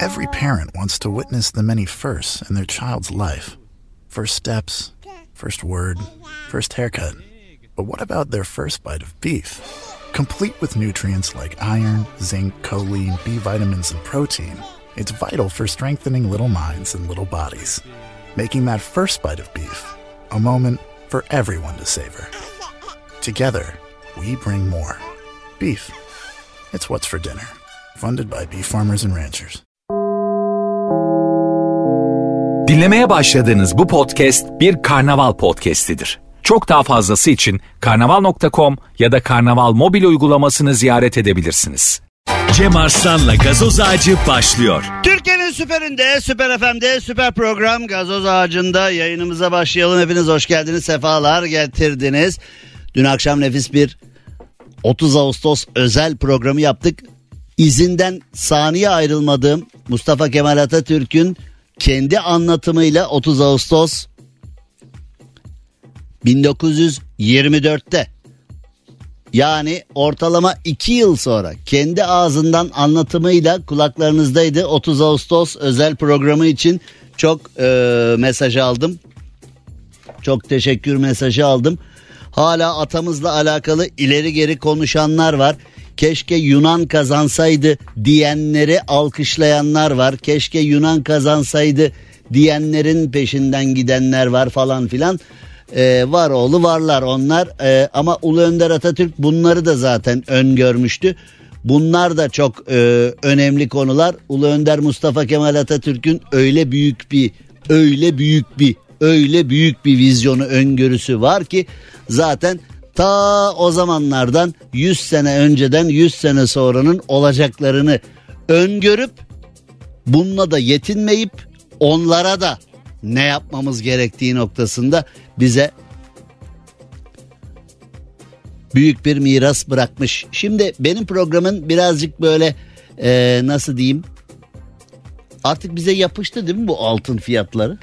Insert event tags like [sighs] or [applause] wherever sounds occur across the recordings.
Every parent wants to witness the many firsts in their child's life first steps, first word, first haircut. But what about their first bite of beef? Complete with nutrients like iron, zinc, choline, B vitamins, and protein, it's vital for strengthening little minds and little bodies, making that first bite of beef a moment for everyone to savor. Together, we bring more. Beef. It's what's for dinner. Funded by beef farmers and ranchers. Dinlemeye başladığınız bu podcast bir karnaval podcastidir. Çok daha fazlası için karnaval.com ya da karnaval mobil uygulamasını ziyaret edebilirsiniz. Cem Arslan'la gazoz ağacı başlıyor. Türkiye'nin süperinde, süper FM'de, süper program Gazoz Ağacı'nda yayınımıza başlayalım. Hepiniz hoş geldiniz, sefalar getirdiniz. Dün akşam nefis bir 30 Ağustos özel programı yaptık. İzinden saniye ayrılmadığım Mustafa Kemal Atatürk'ün kendi anlatımıyla 30 Ağustos 1924'te yani ortalama 2 yıl sonra kendi ağzından anlatımıyla kulaklarınızdaydı. 30 Ağustos özel programı için çok e, mesaj aldım. Çok teşekkür mesajı aldım. Hala atamızla alakalı ileri geri konuşanlar var. Keşke Yunan kazansaydı diyenleri alkışlayanlar var. Keşke Yunan kazansaydı diyenlerin peşinden gidenler var falan filan. Ee, var oğlu varlar onlar Ee, ama Ulu Önder Atatürk bunları da zaten öngörmüştü. Bunlar da çok e, önemli konular. Ulu Önder Mustafa Kemal Atatürk'ün öyle büyük bir öyle büyük bir öyle büyük bir vizyonu öngörüsü var ki zaten ta o zamanlardan 100 sene önceden 100 sene sonranın olacaklarını öngörüp bununla da yetinmeyip onlara da ne yapmamız gerektiği noktasında bize büyük bir miras bırakmış. Şimdi benim programın birazcık böyle e, nasıl diyeyim artık bize yapıştı değil mi bu altın fiyatları?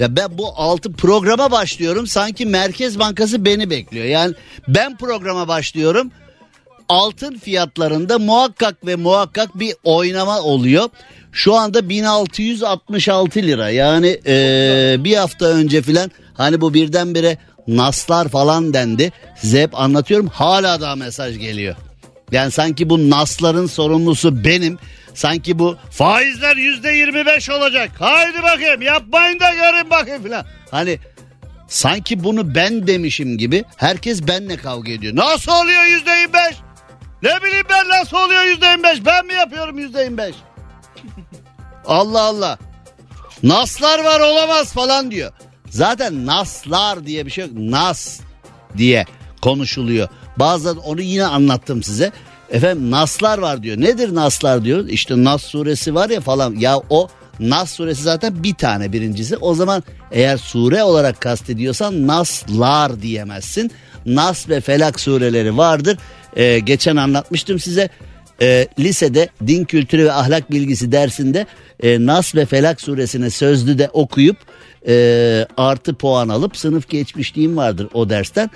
Ya ben bu altın programa başlıyorum sanki Merkez Bankası beni bekliyor. Yani ben programa başlıyorum altın fiyatlarında muhakkak ve muhakkak bir oynama oluyor. Şu anda 1666 lira yani e, bir hafta önce filan hani bu birdenbire naslar falan dendi. Size hep anlatıyorum hala daha mesaj geliyor. Yani sanki bu nasların sorumlusu benim. Sanki bu faizler yüzde yirmi beş olacak. Haydi bakayım yapmayın da görün bakayım filan. Hani sanki bunu ben demişim gibi herkes benle kavga ediyor. Nasıl oluyor yüzde yirmi beş? Ne bileyim ben nasıl oluyor yüzde yirmi beş? Ben mi yapıyorum yüzde yirmi beş? [laughs] Allah Allah. Naslar var olamaz falan diyor. Zaten naslar diye bir şey yok. Nas diye konuşuluyor. Bazen onu yine anlattım size. Efendim naslar var diyor. Nedir naslar diyor? İşte Nas suresi var ya falan. Ya o Nas suresi zaten bir tane birincisi. O zaman eğer sure olarak kastediyorsan naslar diyemezsin. Nas ve Felak sureleri vardır. Ee, geçen anlatmıştım size. Ee, lisede din kültürü ve ahlak bilgisi dersinde e, Nas ve Felak suresini sözlü de okuyup e, artı puan alıp sınıf geçmişliğim vardır o dersten.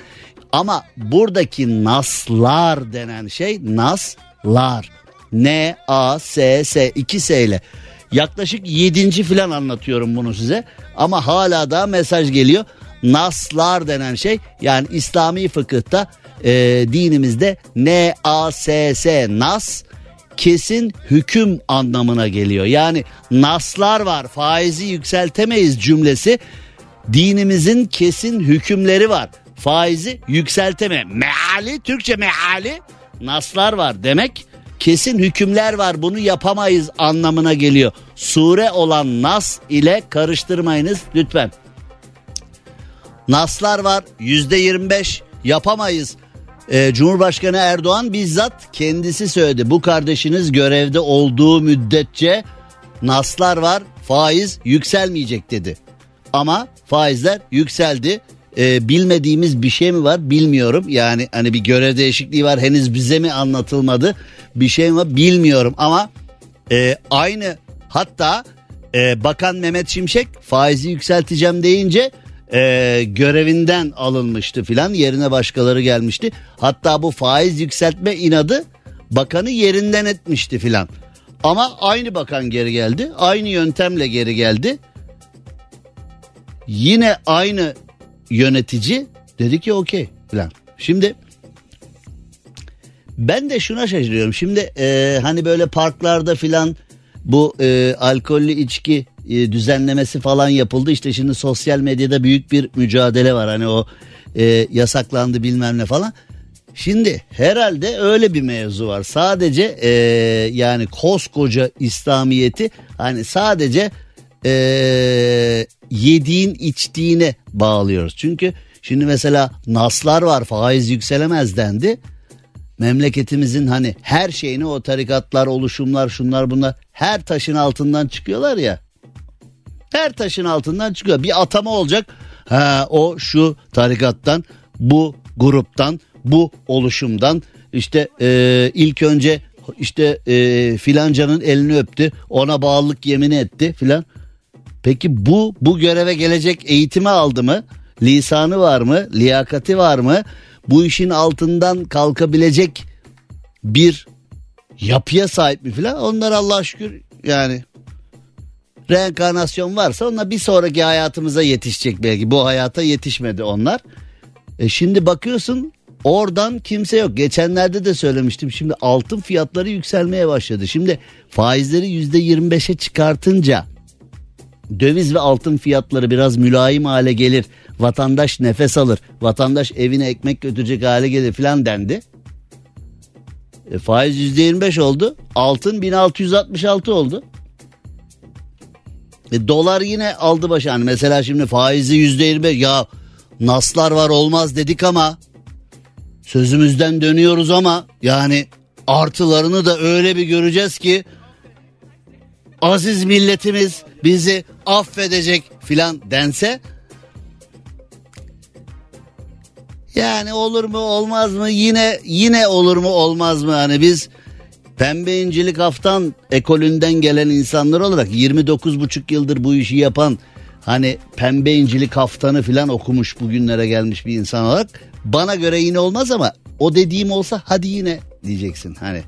Ama buradaki naslar denen şey naslar. N A S S 2 S ile yaklaşık 7. filan anlatıyorum bunu size. Ama hala da mesaj geliyor. Naslar denen şey yani İslami fıkıhta e, dinimizde N A S S nas kesin hüküm anlamına geliyor. Yani naslar var faizi yükseltemeyiz cümlesi dinimizin kesin hükümleri var. Faizi yükselteme. Meali Türkçe meali naslar var demek kesin hükümler var bunu yapamayız anlamına geliyor. Sure olan nas ile karıştırmayınız lütfen. Naslar var yüzde yirmi beş yapamayız. Ee, Cumhurbaşkanı Erdoğan bizzat kendisi söyledi. Bu kardeşiniz görevde olduğu müddetçe naslar var faiz yükselmeyecek dedi. Ama faizler yükseldi. Ee, bilmediğimiz bir şey mi var bilmiyorum. Yani hani bir görev değişikliği var henüz bize mi anlatılmadı bir şey mi var bilmiyorum. Ama e, aynı hatta e, Bakan Mehmet Şimşek faizi yükselteceğim deyince e, görevinden alınmıştı filan yerine başkaları gelmişti. Hatta bu faiz yükseltme inadı bakanı yerinden etmişti filan. Ama aynı bakan geri geldi. Aynı yöntemle geri geldi. Yine aynı yönetici dedi ki okey falan. Şimdi ben de şuna şaşırıyorum. Şimdi e, hani böyle parklarda filan bu e, alkollü içki e, düzenlemesi falan yapıldı. İşte şimdi sosyal medyada büyük bir mücadele var. Hani o e, yasaklandı bilmem ne falan. Şimdi herhalde öyle bir mevzu var. Sadece e, yani koskoca İslamiyet'i hani sadece e, yediğin içtiğine bağlıyoruz. Çünkü şimdi mesela naslar var faiz yükselemez dendi. Memleketimizin hani her şeyini o tarikatlar, oluşumlar, şunlar bunlar her taşın altından çıkıyorlar ya. Her taşın altından çıkıyor. Bir atama olacak. Ha o şu tarikattan, bu gruptan, bu oluşumdan işte e, ilk önce işte e, filancanın elini öptü ona bağlılık yemini etti filan. Peki bu bu göreve gelecek eğitimi aldı mı? Lisanı var mı? Liyakati var mı? Bu işin altından kalkabilecek bir yapıya sahip mi filan? Onlar Allah şükür yani reenkarnasyon varsa onlar bir sonraki hayatımıza yetişecek belki. Bu hayata yetişmedi onlar. E şimdi bakıyorsun oradan kimse yok. Geçenlerde de söylemiştim. Şimdi altın fiyatları yükselmeye başladı. Şimdi faizleri yüzde yirmi beşe çıkartınca döviz ve altın fiyatları biraz mülayim hale gelir. Vatandaş nefes alır. Vatandaş evine ekmek götürecek hale gelir filan dendi. E, faiz yüzde yirmi beş oldu. Altın 1666 oldu. E, dolar yine aldı başı. Yani mesela şimdi faizi yüzde yirmi ya naslar var olmaz dedik ama sözümüzden dönüyoruz ama yani artılarını da öyle bir göreceğiz ki aziz milletimiz bizi affedecek filan dense yani olur mu olmaz mı yine yine olur mu olmaz mı hani biz pembe incilik haftan ekolünden gelen insanlar olarak 29 buçuk yıldır bu işi yapan hani pembe incilik haftanı filan okumuş bugünlere gelmiş bir insan olarak bana göre yine olmaz ama o dediğim olsa hadi yine diyeceksin hani.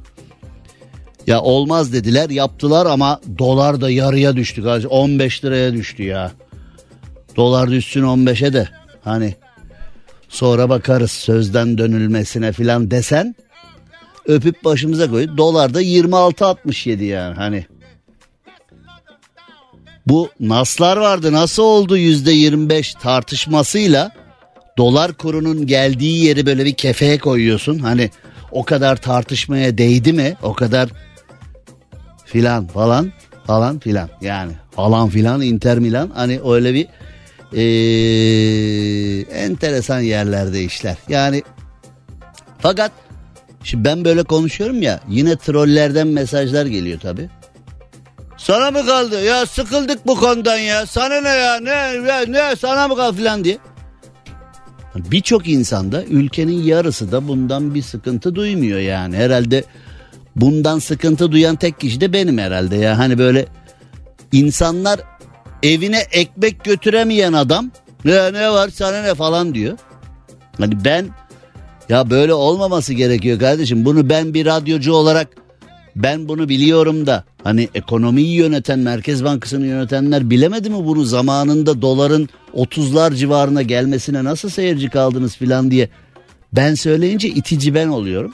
Ya olmaz dediler yaptılar ama dolar da yarıya düştü. 15 liraya düştü ya. Dolar düşsün 15'e de hani sonra bakarız sözden dönülmesine filan desen öpüp başımıza koy. Dolar da 26.67 yani hani. Bu naslar vardı nasıl oldu yüzde 25 tartışmasıyla dolar kurunun geldiği yeri böyle bir kefeye koyuyorsun. Hani o kadar tartışmaya değdi mi? O kadar filan falan falan filan yani falan filan Inter Milan hani öyle bir ee, enteresan yerlerde işler. Yani fakat şimdi ben böyle konuşuyorum ya yine trollerden mesajlar geliyor tabi. Sana mı kaldı ya sıkıldık bu konudan ya sana ne ya ne ne, ne sana mı kaldı filan diye. Birçok insanda ülkenin yarısı da bundan bir sıkıntı duymuyor yani. Herhalde bundan sıkıntı duyan tek kişi de benim herhalde ya. Hani böyle insanlar evine ekmek götüremeyen adam ne, ne var sana ne falan diyor. Hani ben ya böyle olmaması gerekiyor kardeşim. Bunu ben bir radyocu olarak ben bunu biliyorum da hani ekonomiyi yöneten Merkez Bankası'nı yönetenler bilemedi mi bunu zamanında doların 30'lar civarına gelmesine nasıl seyirci kaldınız filan diye. Ben söyleyince itici ben oluyorum.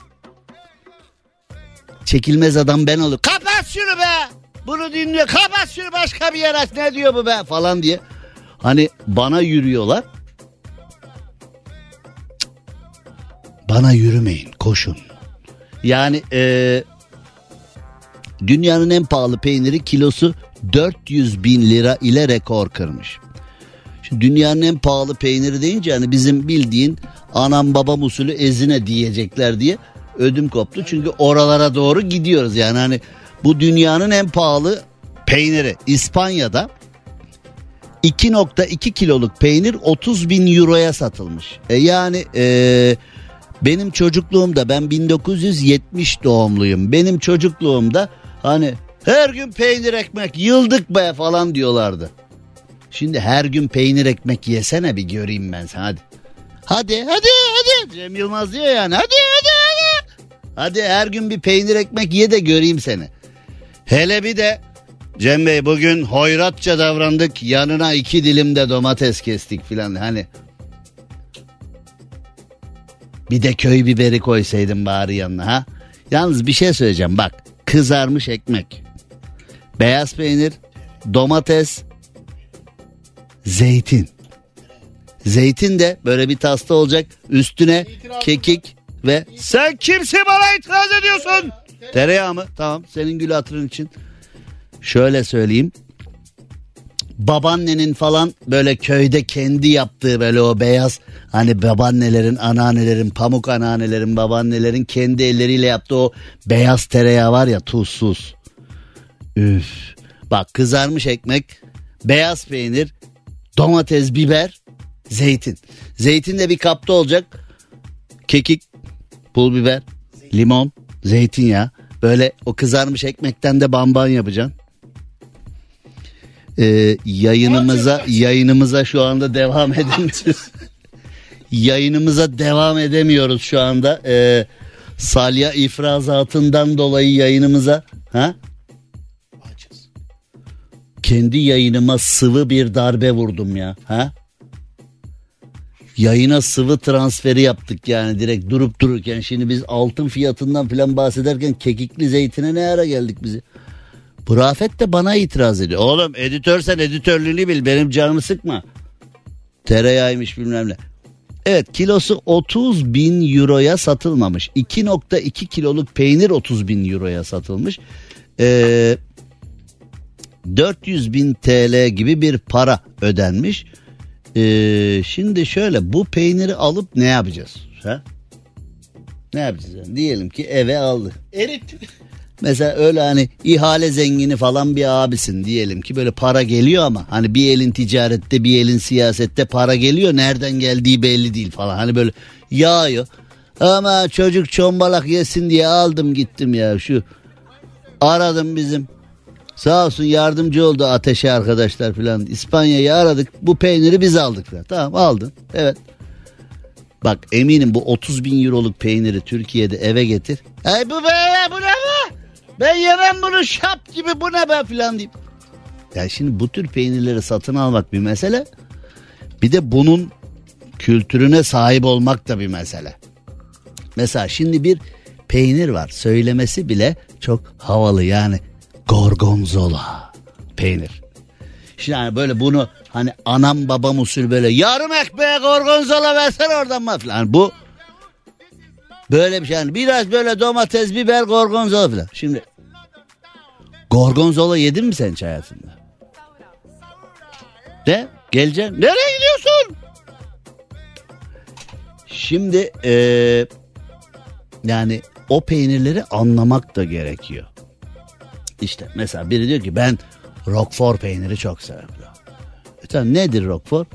Çekilmez adam ben oluyorum. Kapat şunu be! Bunu dinliyor. Kapat şunu başka bir yer aç. Ne diyor bu be? Falan diye. Hani bana yürüyorlar. Bana yürümeyin. Koşun. Yani e, dünyanın en pahalı peyniri kilosu 400 bin lira ile rekor kırmış. Şimdi dünyanın en pahalı peyniri deyince hani bizim bildiğin anam babam usulü ezine diyecekler diye ödüm koptu. Çünkü oralara doğru gidiyoruz yani hani bu dünyanın en pahalı peyniri İspanya'da 2.2 kiloluk peynir 30 bin euroya satılmış. E yani e, benim çocukluğumda ben 1970 doğumluyum. Benim çocukluğumda hani her gün peynir ekmek yıldık be falan diyorlardı. Şimdi her gün peynir ekmek yesene bir göreyim ben sana hadi. Hadi hadi hadi Cem Yılmaz diyor yani hadi hadi hadi. Her gün bir peynir ekmek ye de göreyim seni. Hele bir de Cem Bey bugün hoyratça davrandık yanına iki dilim de domates kestik filan hani. Bir de köy biberi koysaydım bari yanına ha. Yalnız bir şey söyleyeceğim bak kızarmış ekmek, beyaz peynir, domates, zeytin. Zeytin de böyle bir tasta olacak üstüne kekik ve sen kimsin bana itiraz ediyorsun? Tereyağı mı? Tamam senin gül hatırın için. Şöyle söyleyeyim. Babaannenin falan böyle köyde kendi yaptığı böyle o beyaz hani babaannelerin, anneannelerin, pamuk anneannelerin, babaannelerin kendi elleriyle yaptığı o beyaz tereyağı var ya tuzsuz. Üf. Bak kızarmış ekmek, beyaz peynir, domates, biber, zeytin. Zeytin de bir kapta olacak. Kekik, pul biber, limon, zeytinyağı. Böyle o kızarmış ekmekten de bamban yapacaksın. Ee, yayınımıza yayınımıza şu anda devam edemiyoruz. [laughs] yayınımıza devam edemiyoruz şu anda. Ee, salya ifrazatından dolayı yayınımıza ha? Kendi yayınıma sıvı bir darbe vurdum ya. Ha? Yayına sıvı transferi yaptık yani direkt durup dururken. Şimdi biz altın fiyatından falan bahsederken kekikli zeytine ne ara geldik bizi? Bu Rafet de bana itiraz ediyor. Oğlum editör sen editörlüğünü bil benim canımı sıkma. Tereyağıymış bilmem ne. Evet kilosu 30 bin euroya satılmamış. 2.2 kiloluk peynir 30 bin euroya satılmış. Ee, 400 bin TL gibi bir para ödenmiş. Ee, şimdi şöyle bu peyniri alıp ne yapacağız? Ha? Ne yapacağız? Yani? Diyelim ki eve aldık. Erit. Mesela öyle hani ihale zengini falan bir abisin diyelim ki böyle para geliyor ama hani bir elin ticarette bir elin siyasette para geliyor nereden geldiği belli değil falan hani böyle yağıyor. Ama çocuk çombalak yesin diye aldım gittim ya şu aradım bizim sağ olsun yardımcı oldu ateşe arkadaşlar falan İspanya'yı aradık bu peyniri biz aldık falan. tamam aldın evet Bak eminim bu 30 bin euroluk peyniri Türkiye'de eve getir. Ay bu be bu ne be? Ben yemem bunu şap gibi bu ne be filan deyip. Yani şimdi bu tür peynirleri satın almak bir mesele. Bir de bunun kültürüne sahip olmak da bir mesele. Mesela şimdi bir peynir var. Söylemesi bile çok havalı yani gorgonzola peynir. Şimdi hani böyle bunu hani anam babam usul böyle yarım ekmeğe gorgonzola versen oradan mı falan. Bu böyle bir şey yani biraz böyle domates biber gorgonzola falan. Şimdi gorgonzola yedin mi sen hiç hayatında? De geleceğim. Nereye gidiyorsun? Şimdi eee yani o peynirleri anlamak da gerekiyor. İşte mesela biri diyor ki ben Roquefort peyniri çok severim. E tamam nedir Roquefort?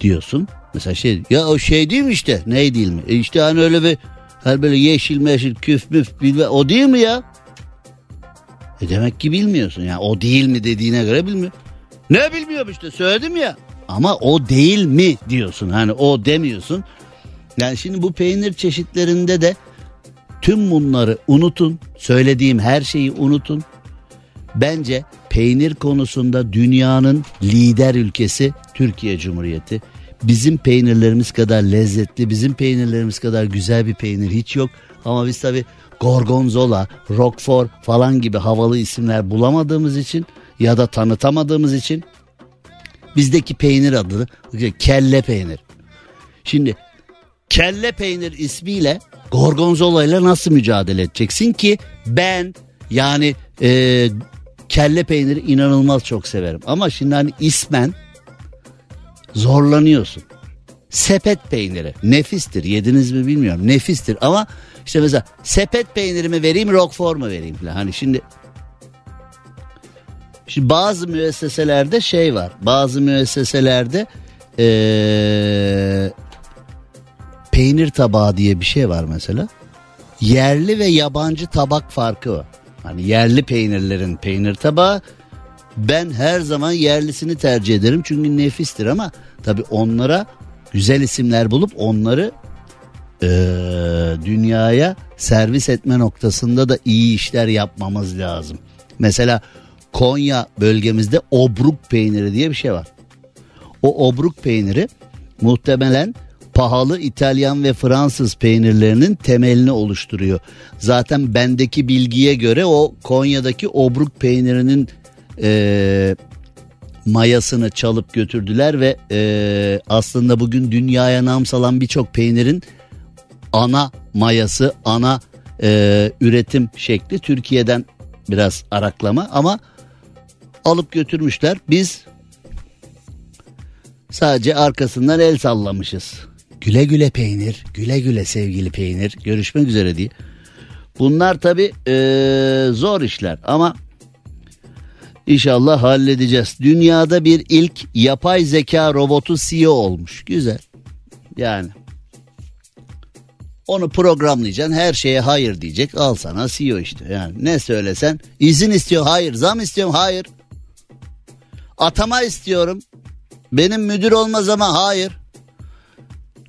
Diyorsun. Mesela şey ya o şey değil mi işte? Ne değil mi? E işte hani öyle bir her böyle yeşil meşil küf müf bilme o değil mi ya? E demek ki bilmiyorsun yani o değil mi dediğine göre bilmiyor. Ne bilmiyorum işte söyledim ya. Ama o değil mi diyorsun hani o demiyorsun. Yani şimdi bu peynir çeşitlerinde de tüm bunları unutun. Söylediğim her şeyi unutun. Bence peynir konusunda dünyanın lider ülkesi Türkiye Cumhuriyeti. Bizim peynirlerimiz kadar lezzetli, bizim peynirlerimiz kadar güzel bir peynir hiç yok. Ama biz tabi Gorgonzola, Roquefort falan gibi havalı isimler bulamadığımız için ya da tanıtamadığımız için bizdeki peynir adı kelle peynir. Şimdi kelle peynir ismiyle Gorgonzola ile nasıl mücadele edeceksin ki ben yani e, kelle peyniri inanılmaz çok severim. Ama şimdi hani ismen zorlanıyorsun. Sepet peyniri nefistir yediniz mi bilmiyorum nefistir ama işte mesela sepet peynirimi vereyim roquefort mu vereyim falan. Hani şimdi Şimdi bazı müesseselerde şey var. Bazı müesseselerde ee, peynir tabağı diye bir şey var mesela. Yerli ve yabancı tabak farkı var. Hani yerli peynirlerin peynir tabağı ben her zaman yerlisini tercih ederim çünkü nefistir ama tabi onlara güzel isimler bulup onları e, dünyaya servis etme noktasında da iyi işler yapmamız lazım. Mesela Konya bölgemizde obruk peyniri diye bir şey var. O obruk peyniri muhtemelen pahalı İtalyan ve Fransız peynirlerinin temelini oluşturuyor. Zaten bendeki bilgiye göre o Konya'daki obruk peynirinin e, mayasını çalıp götürdüler ve e, aslında bugün dünyaya nam salan birçok peynirin ana mayası, ana e, üretim şekli Türkiye'den biraz araklama ama alıp götürmüşler. Biz sadece arkasından el sallamışız. Güle güle peynir, güle güle sevgili peynir. Görüşmek üzere diye. Bunlar tabi e, zor işler ama inşallah halledeceğiz. Dünyada bir ilk yapay zeka robotu CEO olmuş. Güzel. Yani onu programlayacaksın her şeye hayır diyecek al sana CEO işte yani ne söylesen izin istiyor hayır zam istiyorum hayır atama istiyorum benim müdür olmaz ama hayır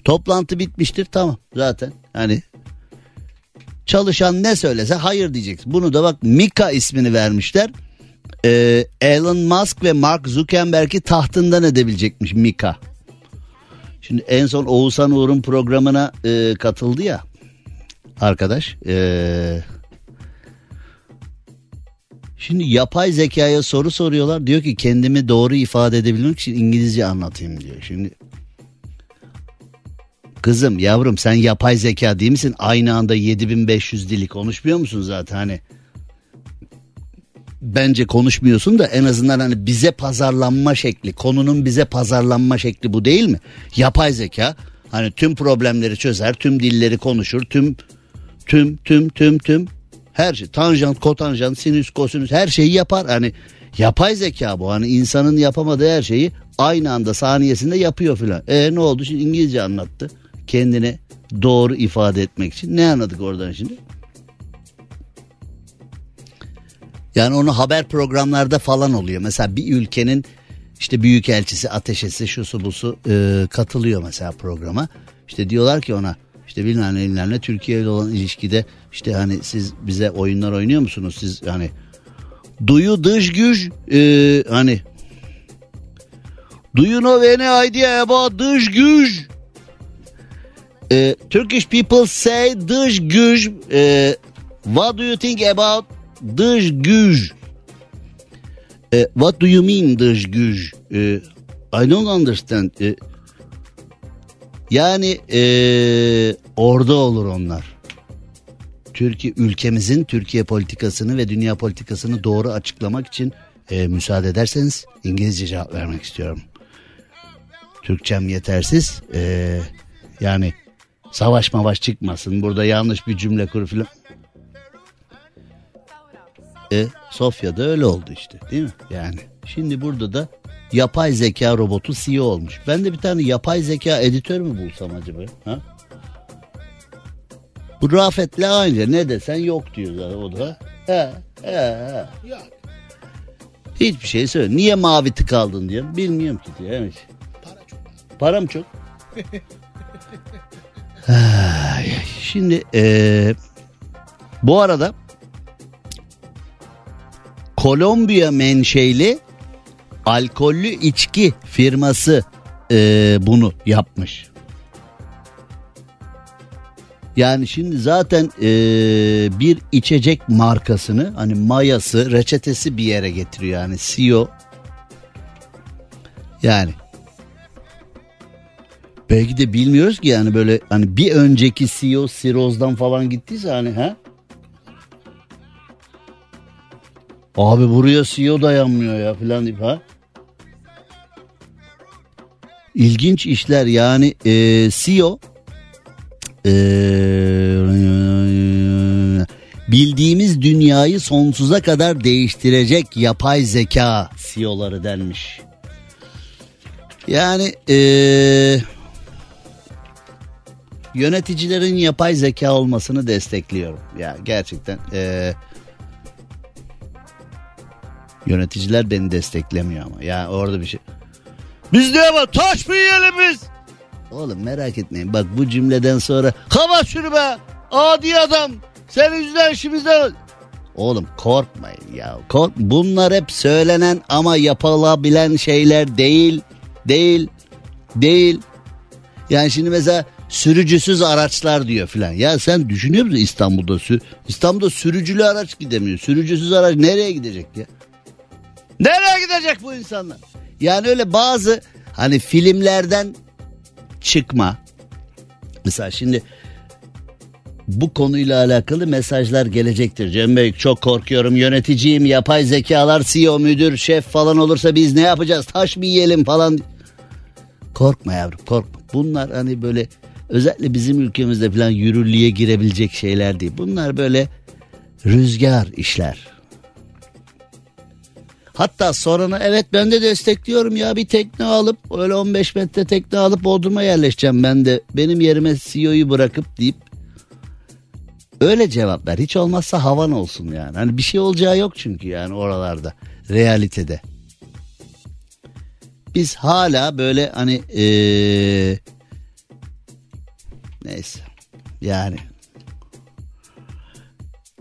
toplantı bitmiştir tamam zaten hani çalışan ne söylese hayır diyeceksin bunu da bak Mika ismini vermişler ee, Elon Musk ve Mark Zuckerberg'i tahtından edebilecekmiş Mika Şimdi en son Oğuzhan Uğur'un programına e, katıldı ya arkadaş. E, şimdi yapay zekaya soru soruyorlar. Diyor ki kendimi doğru ifade edebilmek için İngilizce anlatayım diyor. Şimdi kızım yavrum sen yapay zeka değil misin? Aynı anda 7500 dili konuşmuyor musun zaten hani? bence konuşmuyorsun da en azından hani bize pazarlanma şekli konunun bize pazarlanma şekli bu değil mi? Yapay zeka hani tüm problemleri çözer tüm dilleri konuşur tüm tüm tüm tüm tüm her şey tanjant kotanjant sinüs kosinüs her şeyi yapar hani yapay zeka bu hani insanın yapamadığı her şeyi aynı anda saniyesinde yapıyor filan. E ne oldu şimdi İngilizce anlattı kendini doğru ifade etmek için ne anladık oradan şimdi? Yani onu haber programlarda falan oluyor. Mesela bir ülkenin işte büyük elçisi, ateşesi, şusu busu e, katılıyor mesela programa. İşte diyorlar ki ona işte bilmem nelerle Türkiye ile olan ilişkide işte hani siz bize oyunlar oynuyor musunuz? Siz hani duyu dış güç e, hani Do you know any idea about dış güç? E, Turkish people say dış güç. E, what do you think about dış güç. Uh, what do you mean dış güç? Uh, I don't understand. Uh, yani uh, orada olur onlar. Türkiye ülkemizin Türkiye politikasını ve dünya politikasını doğru açıklamak için e, müsaade ederseniz İngilizce cevap vermek istiyorum. Türkçem yetersiz. E, yani savaş mavaş çıkmasın. Burada yanlış bir cümle kur filan. E Sofya'da öyle oldu işte değil mi? Yani şimdi burada da yapay zeka robotu CEO olmuş. Ben de bir tane yapay zeka editör mü bulsam acaba? Ha? Bu Rafet'le aynı ne desen yok diyor zaten o da. He, he, he. Hiçbir şey söyle. Niye mavi tık aldın diyor. Bilmiyorum ki diyor. Evet. Para çok. Param çok. [laughs] Şimdi ee, bu arada Kolombiya menşeli alkollü içki firması e, bunu yapmış. Yani şimdi zaten e, bir içecek markasını hani mayası reçetesi bir yere getiriyor yani CEO. Yani belki de bilmiyoruz ki yani böyle hani bir önceki CEO Siroz'dan falan gittiyse hani ha Abi buraya CEO dayanmıyor ya falan deyip ha. İlginç işler yani e, CEO e, bildiğimiz dünyayı sonsuza kadar değiştirecek yapay zeka CEO'ları denmiş. Yani e, yöneticilerin yapay zeka olmasını destekliyorum. Ya gerçekten e, Yöneticiler beni desteklemiyor ama. Ya orada bir şey. Biz diyor ama taş mı yiyelim biz? Oğlum merak etmeyin bak bu cümleden sonra hava be adi adam senin yüzünden işimizden Oğlum korkmayın ya. Kork Bunlar hep söylenen ama yapılabilen şeyler değil. Değil. Değil. Yani şimdi mesela sürücüsüz araçlar diyor filan. Ya sen düşünüyor musun İstanbul'da sü İstanbul'da sürücülü araç gidemiyor. Sürücüsüz araç nereye gidecek ya? Nereye gidecek bu insanlar? Yani öyle bazı hani filmlerden çıkma. Mesela şimdi bu konuyla alakalı mesajlar gelecektir. Cem Bey çok korkuyorum yöneticiyim yapay zekalar CEO müdür şef falan olursa biz ne yapacağız taş mı yiyelim falan. Korkma yavrum korkma. Bunlar hani böyle özellikle bizim ülkemizde falan yürürlüğe girebilecek şeyler değil. Bunlar böyle rüzgar işler. Hatta sorunu evet ben de destekliyorum ya bir tekne alıp öyle 15 metre tekne alıp Bodrum'a yerleşeceğim ben de. Benim yerime CEO'yu bırakıp deyip öyle cevap ver. Hiç olmazsa havan olsun yani. Hani bir şey olacağı yok çünkü yani oralarda realitede. Biz hala böyle hani ee, neyse yani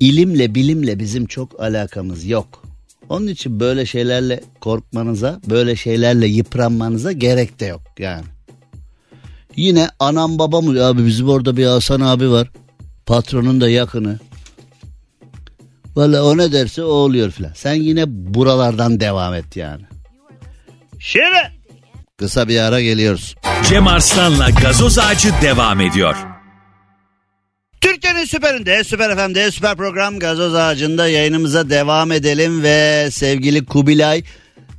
ilimle bilimle bizim çok alakamız yok. Onun için böyle şeylerle korkmanıza, böyle şeylerle yıpranmanıza gerek de yok yani. Yine anam babam abi bizim orada bir Hasan abi var. Patronun da yakını. Valla o ne derse o oluyor filan. Sen yine buralardan devam et yani. Şimdi kısa bir ara geliyoruz. Cem Arslan'la gazoz ağacı devam ediyor. Türkiye'nin süperinde, süper FM'de, süper program Gazoz Ağacı'nda yayınımıza devam edelim ve sevgili Kubilay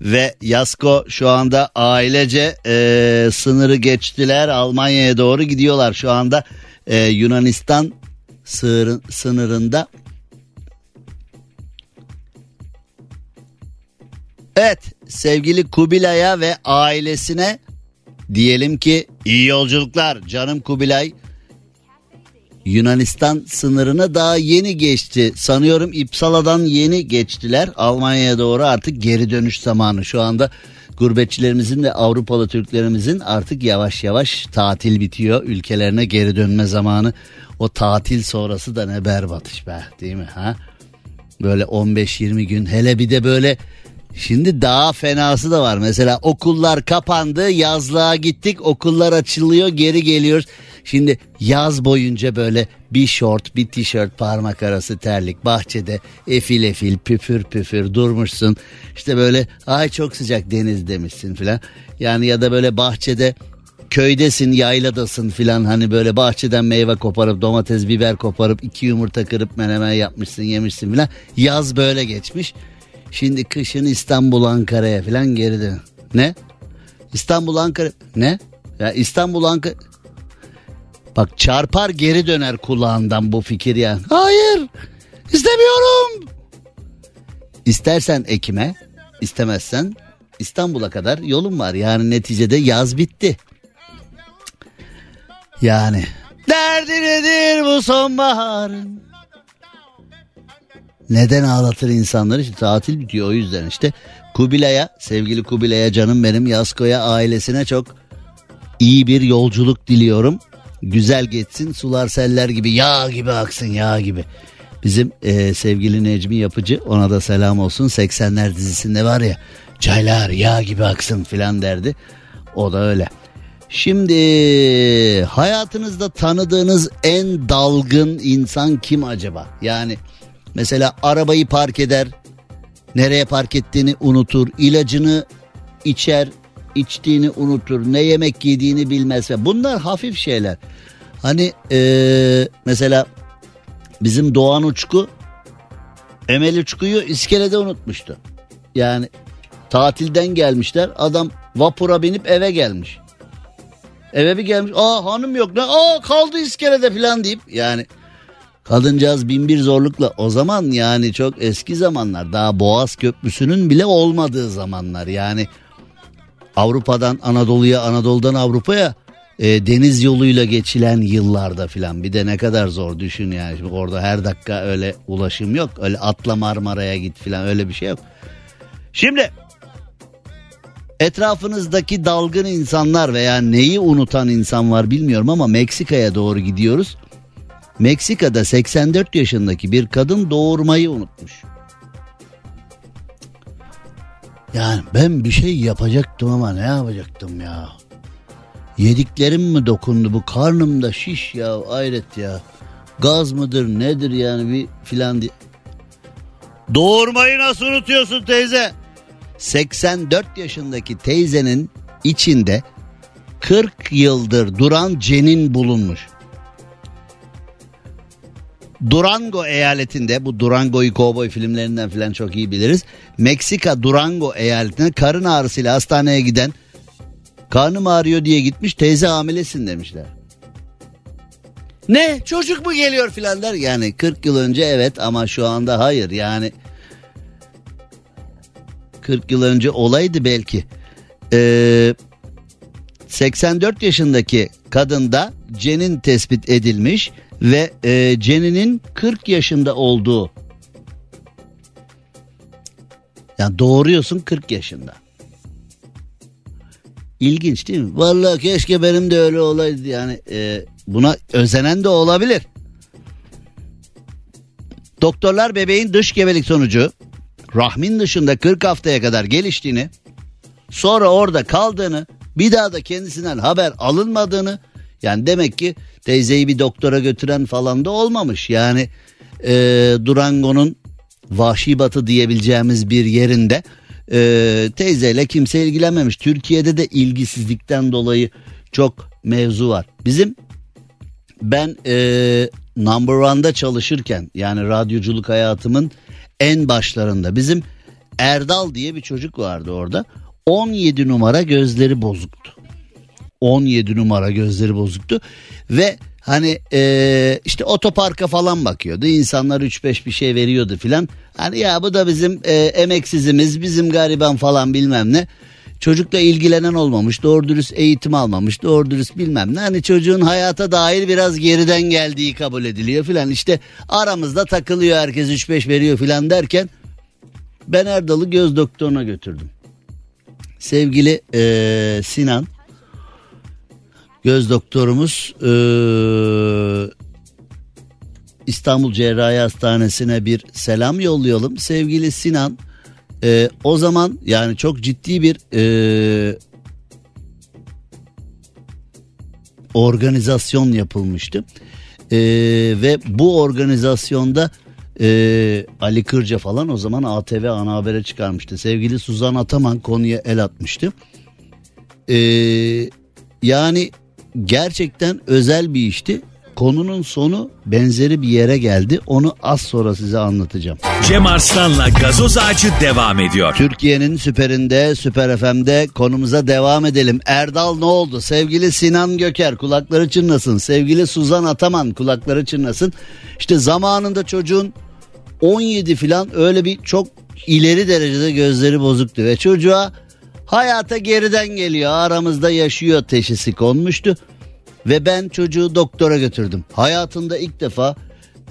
ve Yasko şu anda ailece e, sınırı geçtiler. Almanya'ya doğru gidiyorlar şu anda e, Yunanistan sığır, sınırında. Evet sevgili Kubilay'a ve ailesine diyelim ki iyi yolculuklar canım Kubilay. Yunanistan sınırına daha yeni geçti. Sanıyorum İpsala'dan yeni geçtiler. Almanya'ya doğru artık geri dönüş zamanı. Şu anda gurbetçilerimizin de Avrupalı Türklerimizin artık yavaş yavaş tatil bitiyor. Ülkelerine geri dönme zamanı. O tatil sonrası da ne berbat iş be değil mi ha? Böyle 15-20 gün hele bir de böyle Şimdi daha fenası da var. Mesela okullar kapandı, yazlığa gittik, okullar açılıyor, geri geliyoruz. Şimdi yaz boyunca böyle bir şort, bir tişört, parmak arası terlik, bahçede efil efil, püfür püfür durmuşsun. İşte böyle ay çok sıcak deniz demişsin filan. Yani ya da böyle bahçede köydesin, yayladasın filan hani böyle bahçeden meyve koparıp domates, biber koparıp iki yumurta kırıp menemen yapmışsın, yemişsin filan. Yaz böyle geçmiş. Şimdi kışın İstanbul Ankara'ya falan geri dön. Ne? İstanbul Ankara ne? Ya İstanbul Ankara Bak çarpar geri döner kulağından bu fikir ya. Hayır istemiyorum. İstersen Ekim'e istemezsen İstanbul'a kadar yolun var. Yani neticede yaz bitti. Yani derdi nedir bu sonbaharın? Neden ağlatır insanları? İşte tatil bitiyor o yüzden işte. Kubilay'a, sevgili Kubilay'a canım benim, Yasko'ya, ailesine çok iyi bir yolculuk diliyorum. Güzel geçsin, sular seller gibi, yağ gibi aksın, yağ gibi. Bizim e, sevgili Necmi Yapıcı, ona da selam olsun. 80'ler dizisinde var ya, çaylar yağ gibi aksın filan derdi. O da öyle. Şimdi hayatınızda tanıdığınız en dalgın insan kim acaba? Yani Mesela arabayı park eder, nereye park ettiğini unutur, ilacını içer, içtiğini unutur, ne yemek yediğini bilmez. Bunlar hafif şeyler. Hani ee, mesela bizim Doğan Uçku Emel Uçku'yu iskelede unutmuştu. Yani tatilden gelmişler adam vapura binip eve gelmiş. Eve bir gelmiş aa hanım yok ne aa kaldı iskelede falan deyip yani Kadıncağız bin bir zorlukla o zaman yani çok eski zamanlar daha Boğaz Köprüsü'nün bile olmadığı zamanlar yani Avrupa'dan Anadolu'ya Anadolu'dan Avrupa'ya e, deniz yoluyla geçilen yıllarda filan bir de ne kadar zor düşün yani Şimdi orada her dakika öyle ulaşım yok öyle atla Marmara'ya git filan öyle bir şey yok. Şimdi Etrafınızdaki dalgın insanlar veya neyi unutan insan var bilmiyorum ama Meksika'ya doğru gidiyoruz. Meksika'da 84 yaşındaki bir kadın doğurmayı unutmuş. Yani ben bir şey yapacaktım ama ne yapacaktım ya? Yediklerim mi dokundu bu karnımda şiş ya ayret ya. Gaz mıdır nedir yani bir filan diye. Doğurmayı nasıl unutuyorsun teyze? 84 yaşındaki teyzenin içinde 40 yıldır duran cenin bulunmuş. Durango eyaletinde bu Durango'yu kovboy filmlerinden falan çok iyi biliriz. Meksika Durango eyaletinde karın ağrısıyla hastaneye giden karnım ağrıyor diye gitmiş teyze hamilesin demişler. Ne çocuk mu geliyor filan der yani 40 yıl önce evet ama şu anda hayır yani 40 yıl önce olaydı belki. Ee, 84 yaşındaki kadında cenin tespit edilmiş ve e, ceninin 40 yaşında olduğu. Yani doğuruyorsun 40 yaşında. İlginç değil mi? Vallahi keşke benim de öyle olaydı yani e, buna özenen de olabilir. Doktorlar bebeğin dış gebelik sonucu rahmin dışında 40 haftaya kadar geliştiğini sonra orada kaldığını bir daha da kendisinden haber alınmadığını yani demek ki teyzeyi bir doktora götüren falan da olmamış. Yani e, Durango'nun vahşi batı diyebileceğimiz bir yerinde e, teyzeyle kimse ilgilenmemiş. Türkiye'de de ilgisizlikten dolayı çok mevzu var. Bizim ben e, number one'da çalışırken yani radyoculuk hayatımın en başlarında bizim Erdal diye bir çocuk vardı orada. 17 numara gözleri bozuktu. 17 numara gözleri bozuktu ve hani e, işte otoparka falan bakıyordu. İnsanlar 3-5 bir şey veriyordu filan. Hani ya bu da bizim e, emeksizimiz, bizim gariban falan bilmem ne. Çocukla ilgilenen olmamış, doğru dürüst eğitim almamış, doğru dürüst bilmem ne. Hani çocuğun hayata dair biraz geriden geldiği kabul ediliyor filan. İşte aramızda takılıyor herkes 3-5 veriyor filan derken ben Erdal'ı göz doktoruna götürdüm. Sevgili e, Sinan göz doktorumuz e, İstanbul Cerrahi Hastanesi'ne bir selam yollayalım. Sevgili Sinan e, o zaman yani çok ciddi bir e, organizasyon yapılmıştı. E, ve bu organizasyonda e, Ali Kırca falan o zaman ATV ana habere çıkarmıştı. Sevgili Suzan Ataman konuya el atmıştı. E, yani gerçekten özel bir işti. Konunun sonu benzeri bir yere geldi. Onu az sonra size anlatacağım. Cem Arslan'la gazoz ağacı devam ediyor. Türkiye'nin süperinde, süper FM'de konumuza devam edelim. Erdal ne oldu? Sevgili Sinan Göker kulakları çınlasın. Sevgili Suzan Ataman kulakları çınlasın. İşte zamanında çocuğun 17 falan öyle bir çok ileri derecede gözleri bozuktu. Ve çocuğa hayata geriden geliyor aramızda yaşıyor teşhisi konmuştu. Ve ben çocuğu doktora götürdüm. Hayatında ilk defa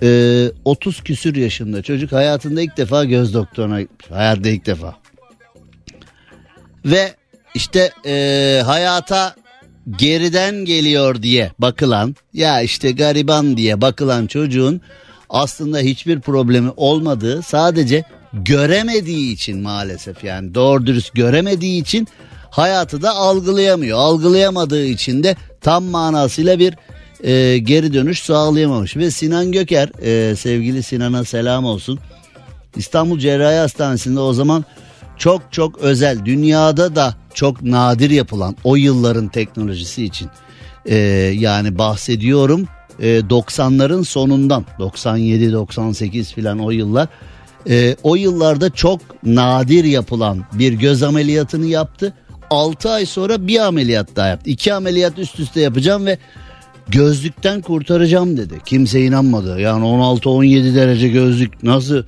e, 30 küsür yaşında çocuk hayatında ilk defa göz doktoruna gitmiş. Hayatta ilk defa. Ve işte e, hayata geriden geliyor diye bakılan ya işte gariban diye bakılan çocuğun aslında hiçbir problemi olmadığı sadece göremediği için maalesef yani doğru dürüst göremediği için hayatı da algılayamıyor. Algılayamadığı için de tam manasıyla bir e, geri dönüş sağlayamamış. Ve Sinan Göker e, sevgili Sinan'a selam olsun. İstanbul Cerrahi Hastanesi'nde o zaman çok çok özel dünyada da çok nadir yapılan o yılların teknolojisi için e, yani bahsediyorum e, 90'ların sonundan 97-98 filan o yıllar e, o yıllarda çok nadir yapılan bir göz ameliyatını yaptı 6 ay sonra bir ameliyat daha yaptı. 2 ameliyat üst üste yapacağım ve gözlükten kurtaracağım dedi. Kimse inanmadı. Yani 16-17 derece gözlük nasıl?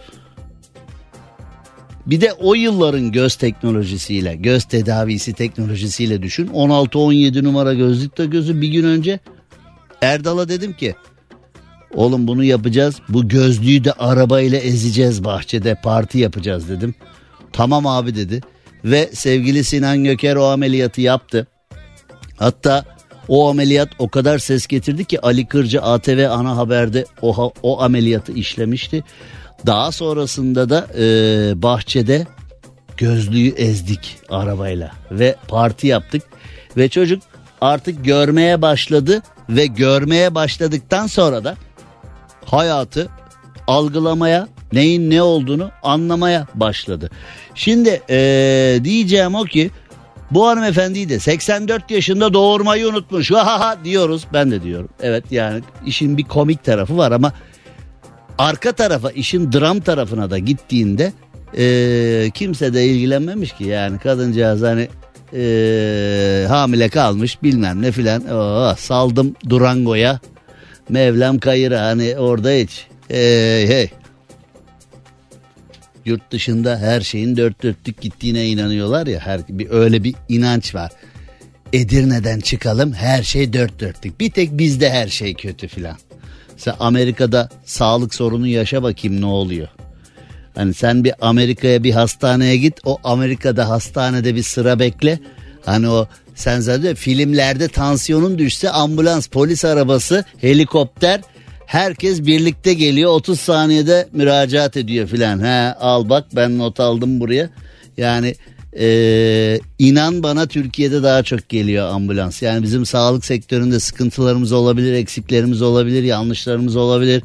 Bir de o yılların göz teknolojisiyle, göz tedavisi teknolojisiyle düşün. 16-17 numara gözlükte gözü bir gün önce Erdal'a dedim ki Oğlum bunu yapacağız. Bu gözlüğü de arabayla ezeceğiz bahçede parti yapacağız dedim. Tamam abi dedi. Ve sevgili Sinan Göker o ameliyatı yaptı. Hatta o ameliyat o kadar ses getirdi ki Ali Kırcı ATV ana haberde o, o ameliyatı işlemişti. Daha sonrasında da e, bahçede gözlüğü ezdik arabayla ve parti yaptık. Ve çocuk artık görmeye başladı ve görmeye başladıktan sonra da hayatı algılamaya neyin ne olduğunu anlamaya başladı. Şimdi ee, diyeceğim o ki bu hanımefendiyi de 84 yaşında doğurmayı unutmuş. [laughs] Ha ha diyoruz. Ben de diyorum. Evet yani işin bir komik tarafı var ama arka tarafa işin dram tarafına da gittiğinde e, kimse de ilgilenmemiş ki. Yani kadıncağız hani e, hamile kalmış bilmem ne filan. Oh, saldım Durango'ya. Mevlam kayıra hani orada hiç. Hey hey. Yurt dışında her şeyin dört dörtlük gittiğine inanıyorlar ya. Her, bir, öyle bir inanç var. Edirne'den çıkalım her şey dört dörtlük. Bir tek bizde her şey kötü filan. Sen Amerika'da sağlık sorunu yaşa bakayım ne oluyor. Hani sen bir Amerika'ya bir hastaneye git o Amerika'da hastanede bir sıra bekle. Hani o sen zaten filmlerde tansiyonun düşse ambulans polis arabası helikopter herkes birlikte geliyor 30 saniyede müracaat ediyor filan. He al bak ben not aldım buraya. Yani ee, inan bana Türkiye'de daha çok geliyor ambulans. Yani bizim sağlık sektöründe sıkıntılarımız olabilir, eksiklerimiz olabilir, yanlışlarımız olabilir.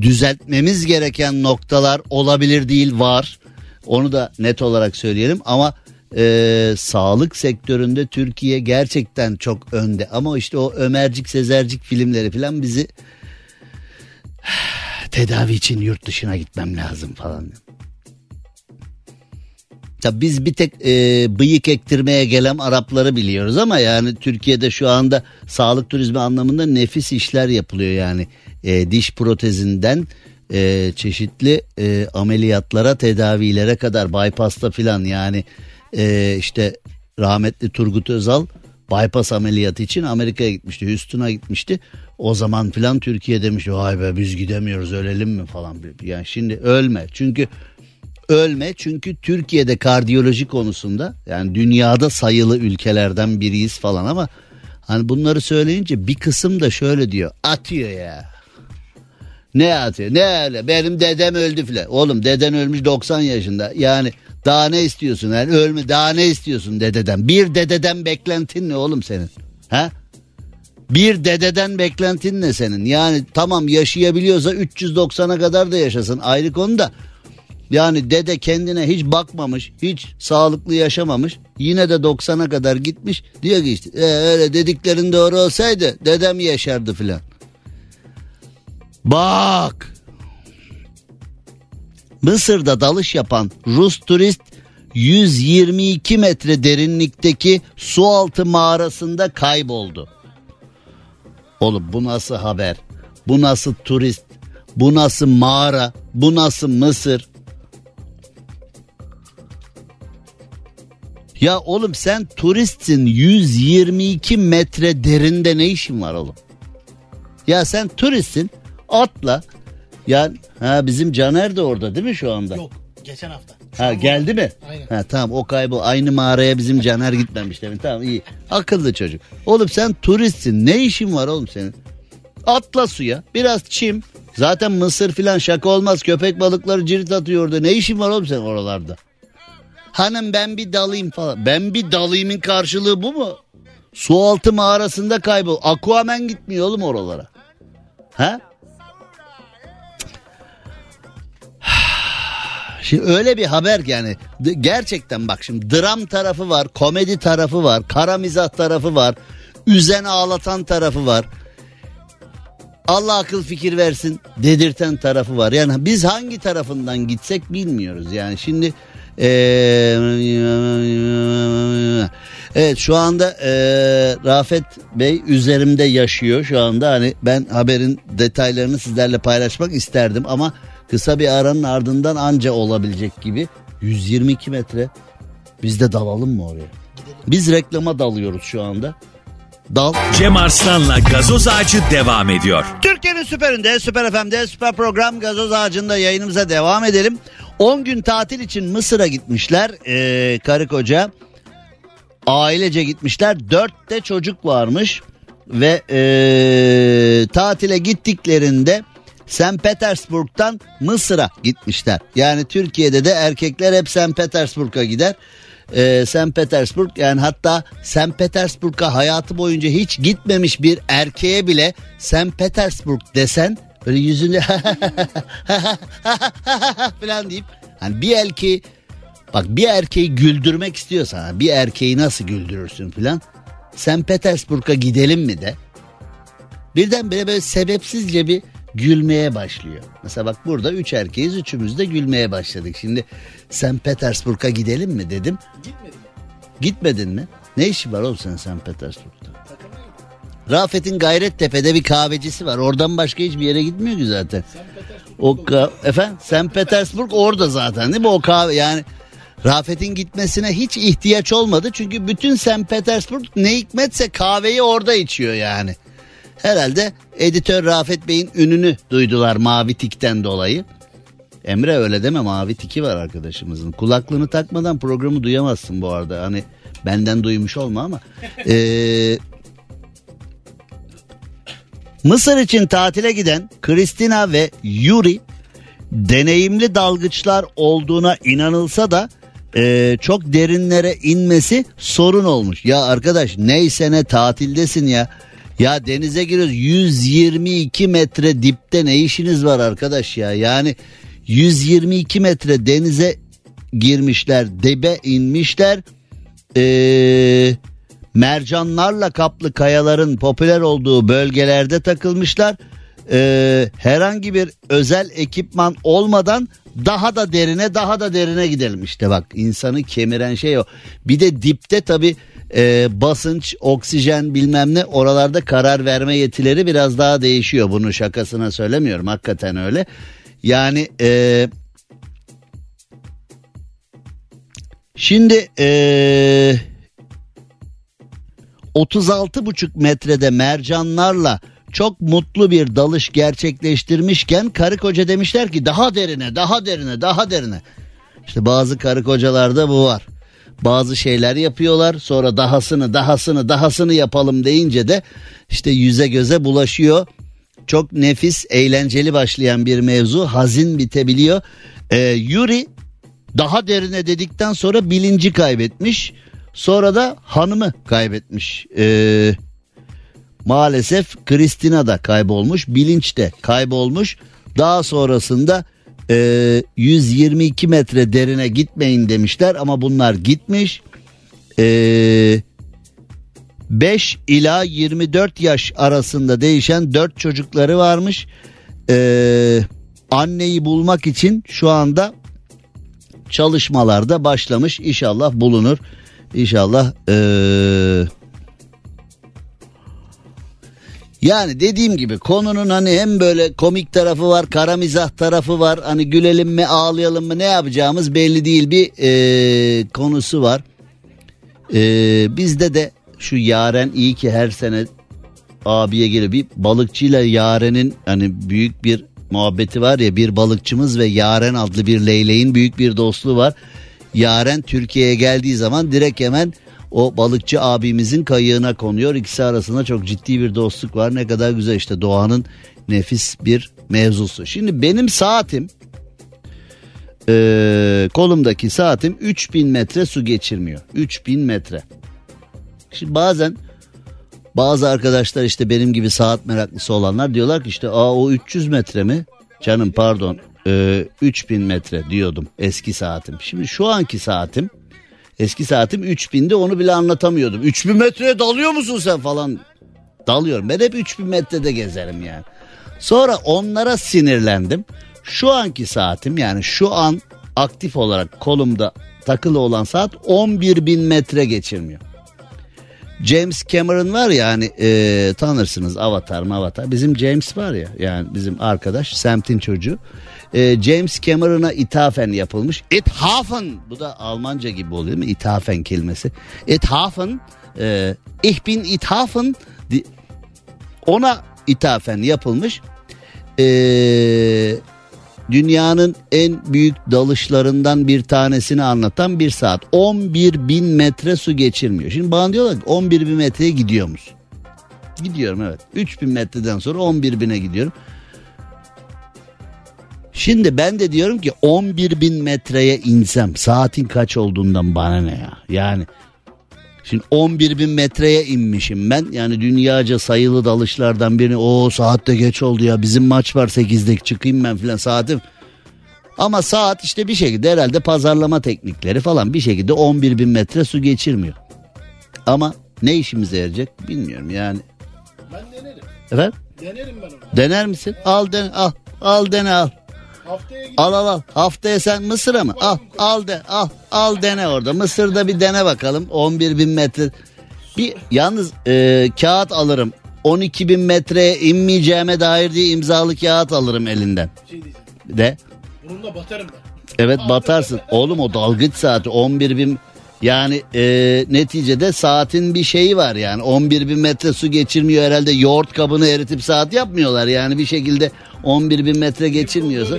Düzeltmemiz gereken noktalar olabilir değil var. Onu da net olarak söyleyelim ama e, sağlık sektöründe Türkiye gerçekten çok önde. Ama işte o Ömercik Sezercik filmleri falan bizi [sighs] tedavi için yurt dışına gitmem lazım falan. Tabii biz bir tek e, bıyık ektirmeye gelen Arapları biliyoruz ama yani Türkiye'de şu anda sağlık turizmi anlamında nefis işler yapılıyor yani e, diş protezinden e, çeşitli e, ameliyatlara tedavilere kadar bypass'ta filan yani e, işte rahmetli Turgut Özal bypass ameliyatı için Amerika'ya gitmişti Houston'a gitmişti. O zaman filan Türkiye demiş vay be biz gidemiyoruz ölelim mi? falan. Yani şimdi ölme. Çünkü ölme çünkü Türkiye'de kardiyoloji konusunda yani dünyada sayılı ülkelerden biriyiz falan ama hani bunları söyleyince bir kısım da şöyle diyor atıyor ya. Ne atıyor? Ne öyle? Benim dedem öldü filan. Oğlum deden ölmüş 90 yaşında. Yani daha ne istiyorsun yani ölme daha ne istiyorsun dededen. Bir dededen beklentin ne oğlum senin? Ha? Bir dededen beklentin ne senin? Yani tamam yaşayabiliyorsa 390'a kadar da yaşasın ayrı konu da yani dede kendine hiç bakmamış, hiç sağlıklı yaşamamış. Yine de 90'a kadar gitmiş. Diyor ki işte e, öyle dediklerin doğru olsaydı dedem yaşardı filan. Bak. Mısır'da dalış yapan Rus turist 122 metre derinlikteki su altı mağarasında kayboldu. Oğlum bu nasıl haber? Bu nasıl turist? Bu nasıl mağara? Bu nasıl Mısır? Ya oğlum sen turistsin 122 metre derinde ne işin var oğlum? Ya sen turistsin atla. Ya ha bizim Caner de orada değil mi şu anda? Yok geçen hafta. Ha geldi mi? Aynen. Ha tamam o kaybol. Aynı mağaraya bizim Caner gitmemiş demin. Tamam iyi. Akıllı çocuk. Oğlum sen turistsin. Ne işin var oğlum senin? Atla suya. Biraz çim. Zaten mısır filan şaka olmaz. Köpek balıkları cirit atıyor orada. Ne işin var oğlum sen oralarda? Hanım ben bir dalayım falan. Ben bir dalayımın karşılığı bu mu? Su altı mağarasında kaybol. Aquaman gitmiyor oğlum oralara. Ha? Şimdi öyle bir haber yani gerçekten bak şimdi dram tarafı var, komedi tarafı var, kara mizah tarafı var, üzen ağlatan tarafı var. Allah akıl fikir versin dedirten tarafı var. Yani biz hangi tarafından gitsek bilmiyoruz. Yani şimdi eee, evet şu anda eee, Rafet Bey üzerimde yaşıyor şu anda. Hani ben haberin detaylarını sizlerle paylaşmak isterdim ama kısa bir aranın ardından anca olabilecek gibi 122 metre. Biz de dalalım mı oraya? Biz reklama dalıyoruz şu anda. Dal. Cem Arslan'la gazoz ağacı devam ediyor. Türkiye'nin süperinde, süper FM'de, süper program gazoz ağacında yayınımıza devam edelim. 10 gün tatil için Mısır'a gitmişler ee, karı koca. Ailece gitmişler. 4 de çocuk varmış. Ve ee, tatile gittiklerinde St. Petersburg'dan Mısır'a gitmişler. Yani Türkiye'de de erkekler hep St. Petersburg'a gider. Ee, St. Petersburg yani hatta St. Petersburg'a hayatı boyunca hiç gitmemiş bir erkeğe bile St. Petersburg desen böyle yüzünde [laughs] falan deyip hani bir erkeği bak bir erkeği güldürmek istiyorsan bir erkeği nasıl güldürürsün falan St. Petersburg'a gidelim mi de birdenbire böyle sebepsizce bir gülmeye başlıyor. Mesela bak burada üç erkeğiz üçümüz de gülmeye başladık. Şimdi St. Petersburg'a gidelim mi dedim. Gitmedim. Gitmedin mi? Ne işi var oğlum sen St. Petersburg'da? Rafet'in Gayrettepe'de bir kahvecisi var. Oradan başka hiçbir yere gitmiyor ki zaten. O ka- efendim St. Petersburg orada zaten değil mi? O kahve yani Rafet'in gitmesine hiç ihtiyaç olmadı. Çünkü bütün St. Petersburg ne hikmetse kahveyi orada içiyor yani. Herhalde editör Rafet Bey'in ününü duydular mavi tikten dolayı. Emre öyle deme mavi tiki var arkadaşımızın. Kulaklığını takmadan programı duyamazsın bu arada. Hani benden duymuş olma ama. [laughs] Ee, Mısır için tatile giden Kristina ve Yuri deneyimli dalgıçlar olduğuna inanılsa da e, çok derinlere inmesi sorun olmuş. Ya arkadaş neyse ne tatildesin ya. Ya denize giriyoruz. 122 metre dipte ne işiniz var arkadaş ya? Yani 122 metre denize girmişler debe inmişler. Ee, mercanlarla kaplı kayaların popüler olduğu bölgelerde takılmışlar. Ee, herhangi bir özel ekipman olmadan daha da derine daha da derine gidelim. İşte bak insanı kemiren şey o. Bir de dipte tabi e, basınç, oksijen bilmem ne oralarda karar verme yetileri biraz daha değişiyor. Bunu şakasına söylemiyorum hakikaten öyle. Yani e, şimdi e, 36,5 metrede mercanlarla çok mutlu bir dalış gerçekleştirmişken karı koca demişler ki daha derine daha derine daha derine. İşte bazı karı kocalarda bu var bazı şeyler yapıyorlar sonra dahasını dahasını dahasını yapalım deyince de işte yüze göze bulaşıyor. Çok nefis eğlenceli başlayan bir mevzu hazin bitebiliyor. Ee, Yuri daha derine dedikten sonra bilinci kaybetmiş sonra da hanımı kaybetmiş. Ee, maalesef Kristina da kaybolmuş bilinç de kaybolmuş daha sonrasında e, ee, 122 metre derine gitmeyin demişler ama bunlar gitmiş. E, ee, 5 ila 24 yaş arasında değişen 4 çocukları varmış. E, anneyi bulmak için şu anda çalışmalarda başlamış. İnşallah bulunur. İnşallah eee yani dediğim gibi konunun hani hem böyle komik tarafı var, kara mizah tarafı var. Hani gülelim mi, ağlayalım mı ne yapacağımız belli değil bir e, konusu var. E, bizde de şu Yaren iyi ki her sene abiye geliyor. Bir balıkçıyla Yaren'in hani büyük bir muhabbeti var ya bir balıkçımız ve Yaren adlı bir leyleğin büyük bir dostluğu var. Yaren Türkiye'ye geldiği zaman direkt hemen o balıkçı abimizin kayığına konuyor. İkisi arasında çok ciddi bir dostluk var. Ne kadar güzel işte doğanın nefis bir mevzusu. Şimdi benim saatim e, kolumdaki saatim 3000 metre su geçirmiyor. 3000 metre. Şimdi bazen bazı arkadaşlar işte benim gibi saat meraklısı olanlar diyorlar ki işte aa o 300 metre mi? Canım pardon e, 3000 metre diyordum eski saatim. Şimdi şu anki saatim Eski saatim 3000'di onu bile anlatamıyordum. 3000 metreye dalıyor musun sen falan. Dalıyorum. Ben hep 3000 metrede gezerim yani. Sonra onlara sinirlendim. Şu anki saatim yani şu an aktif olarak kolumda takılı olan saat 11 bin metre geçirmiyor. James Cameron var ya hani e, tanırsınız Avatar mı Avatar. Bizim James var ya yani bizim arkadaş semtin çocuğu. E, James Cameron'a ithafen yapılmış. Ithafen bu da Almanca gibi oluyor mu? İthafen kelimesi. Ithafen e, Ich bin ithafen ona ithafen yapılmış. E, dünyanın en büyük dalışlarından bir tanesini anlatan bir saat. 11 bin metre su geçirmiyor. Şimdi bana diyorlar ki 11 bin metreye gidiyor musun? Gidiyorum evet. 3 bin metreden sonra 11 bine gidiyorum. Şimdi ben de diyorum ki 11 bin metreye insem saatin kaç olduğundan bana ne ya? Yani Şimdi 11 bin metreye inmişim ben. Yani dünyaca sayılı dalışlardan birini o saatte geç oldu ya bizim maç var 8'de çıkayım ben filan saatim. Ama saat işte bir şekilde herhalde pazarlama teknikleri falan bir şekilde 11 bin metre su geçirmiyor. Ama ne işimize yarayacak bilmiyorum yani. Ben denerim. Efendim? Denerim ben onu. Dener misin? Al dene al. Al dene al. Al al al. Haftaya sen Mısır'a mı? Al al de al. Al dene orada. Mısır'da bir dene bakalım. 11 bin metre. Bir yalnız e, kağıt alırım. 12 bin metreye inmeyeceğime dair diye imzalı kağıt alırım elinden. şey. De. Bununla batarım ben. Evet batarsın. Oğlum o dalgıç saati 11 bin yani e, neticede saatin bir şeyi var yani 11 bin metre su geçirmiyor herhalde yoğurt kabını eritip saat yapmıyorlar yani bir şekilde 11 bin metre geçirmiyorsa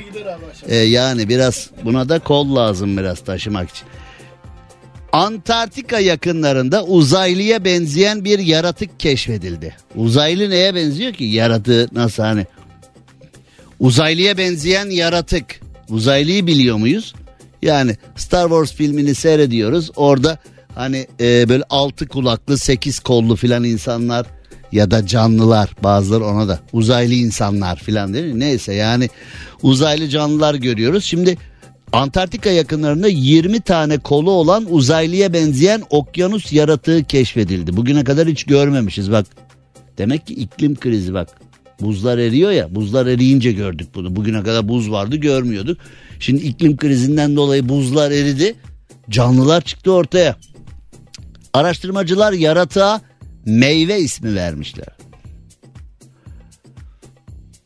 e, yani biraz buna da kol lazım biraz taşımak için. Antarktika yakınlarında uzaylıya benzeyen bir yaratık keşfedildi. Uzaylı neye benziyor ki? Yaratığı nasıl hani? Uzaylıya benzeyen yaratık. Uzaylıyı biliyor muyuz? Yani Star Wars filmini seyrediyoruz. Orada hani e, böyle altı kulaklı, sekiz kollu filan insanlar ya da canlılar bazıları ona da uzaylı insanlar filan değil mi? Neyse yani uzaylı canlılar görüyoruz. Şimdi Antarktika yakınlarında 20 tane kolu olan uzaylıya benzeyen okyanus yaratığı keşfedildi. Bugüne kadar hiç görmemişiz bak. Demek ki iklim krizi bak. Buzlar eriyor ya buzlar eriyince gördük bunu. Bugüne kadar buz vardı görmüyorduk. Şimdi iklim krizinden dolayı buzlar eridi. Canlılar çıktı ortaya. Araştırmacılar yaratığa meyve ismi vermişler.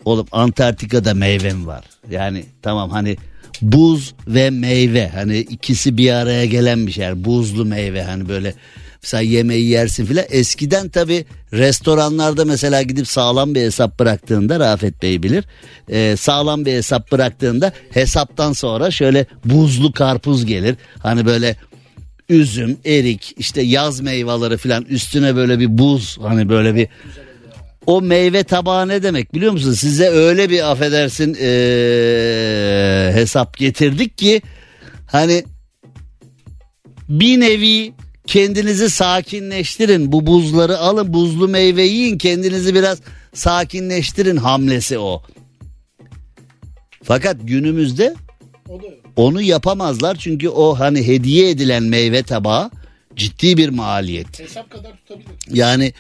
Oğlum Antarktika'da meyve var? Yani tamam hani buz ve meyve hani ikisi bir araya gelen bir şey. Buzlu meyve hani böyle mesela yemeği yersin filan. Eskiden tabi restoranlarda mesela gidip sağlam bir hesap bıraktığında Rafet Bey bilir. Ee, sağlam bir hesap bıraktığında hesaptan sonra şöyle buzlu karpuz gelir. Hani böyle üzüm, erik, işte yaz meyveleri filan üstüne böyle bir buz hani böyle bir o meyve tabağı ne demek biliyor musun? Size öyle bir affedersin ee, hesap getirdik ki hani bir nevi kendinizi sakinleştirin. Bu buzları alın buzlu meyve yiyin kendinizi biraz sakinleştirin hamlesi o. Fakat günümüzde onu yapamazlar çünkü o hani hediye edilen meyve tabağı ciddi bir maliyet. Hesap kadar tutabilir. Yani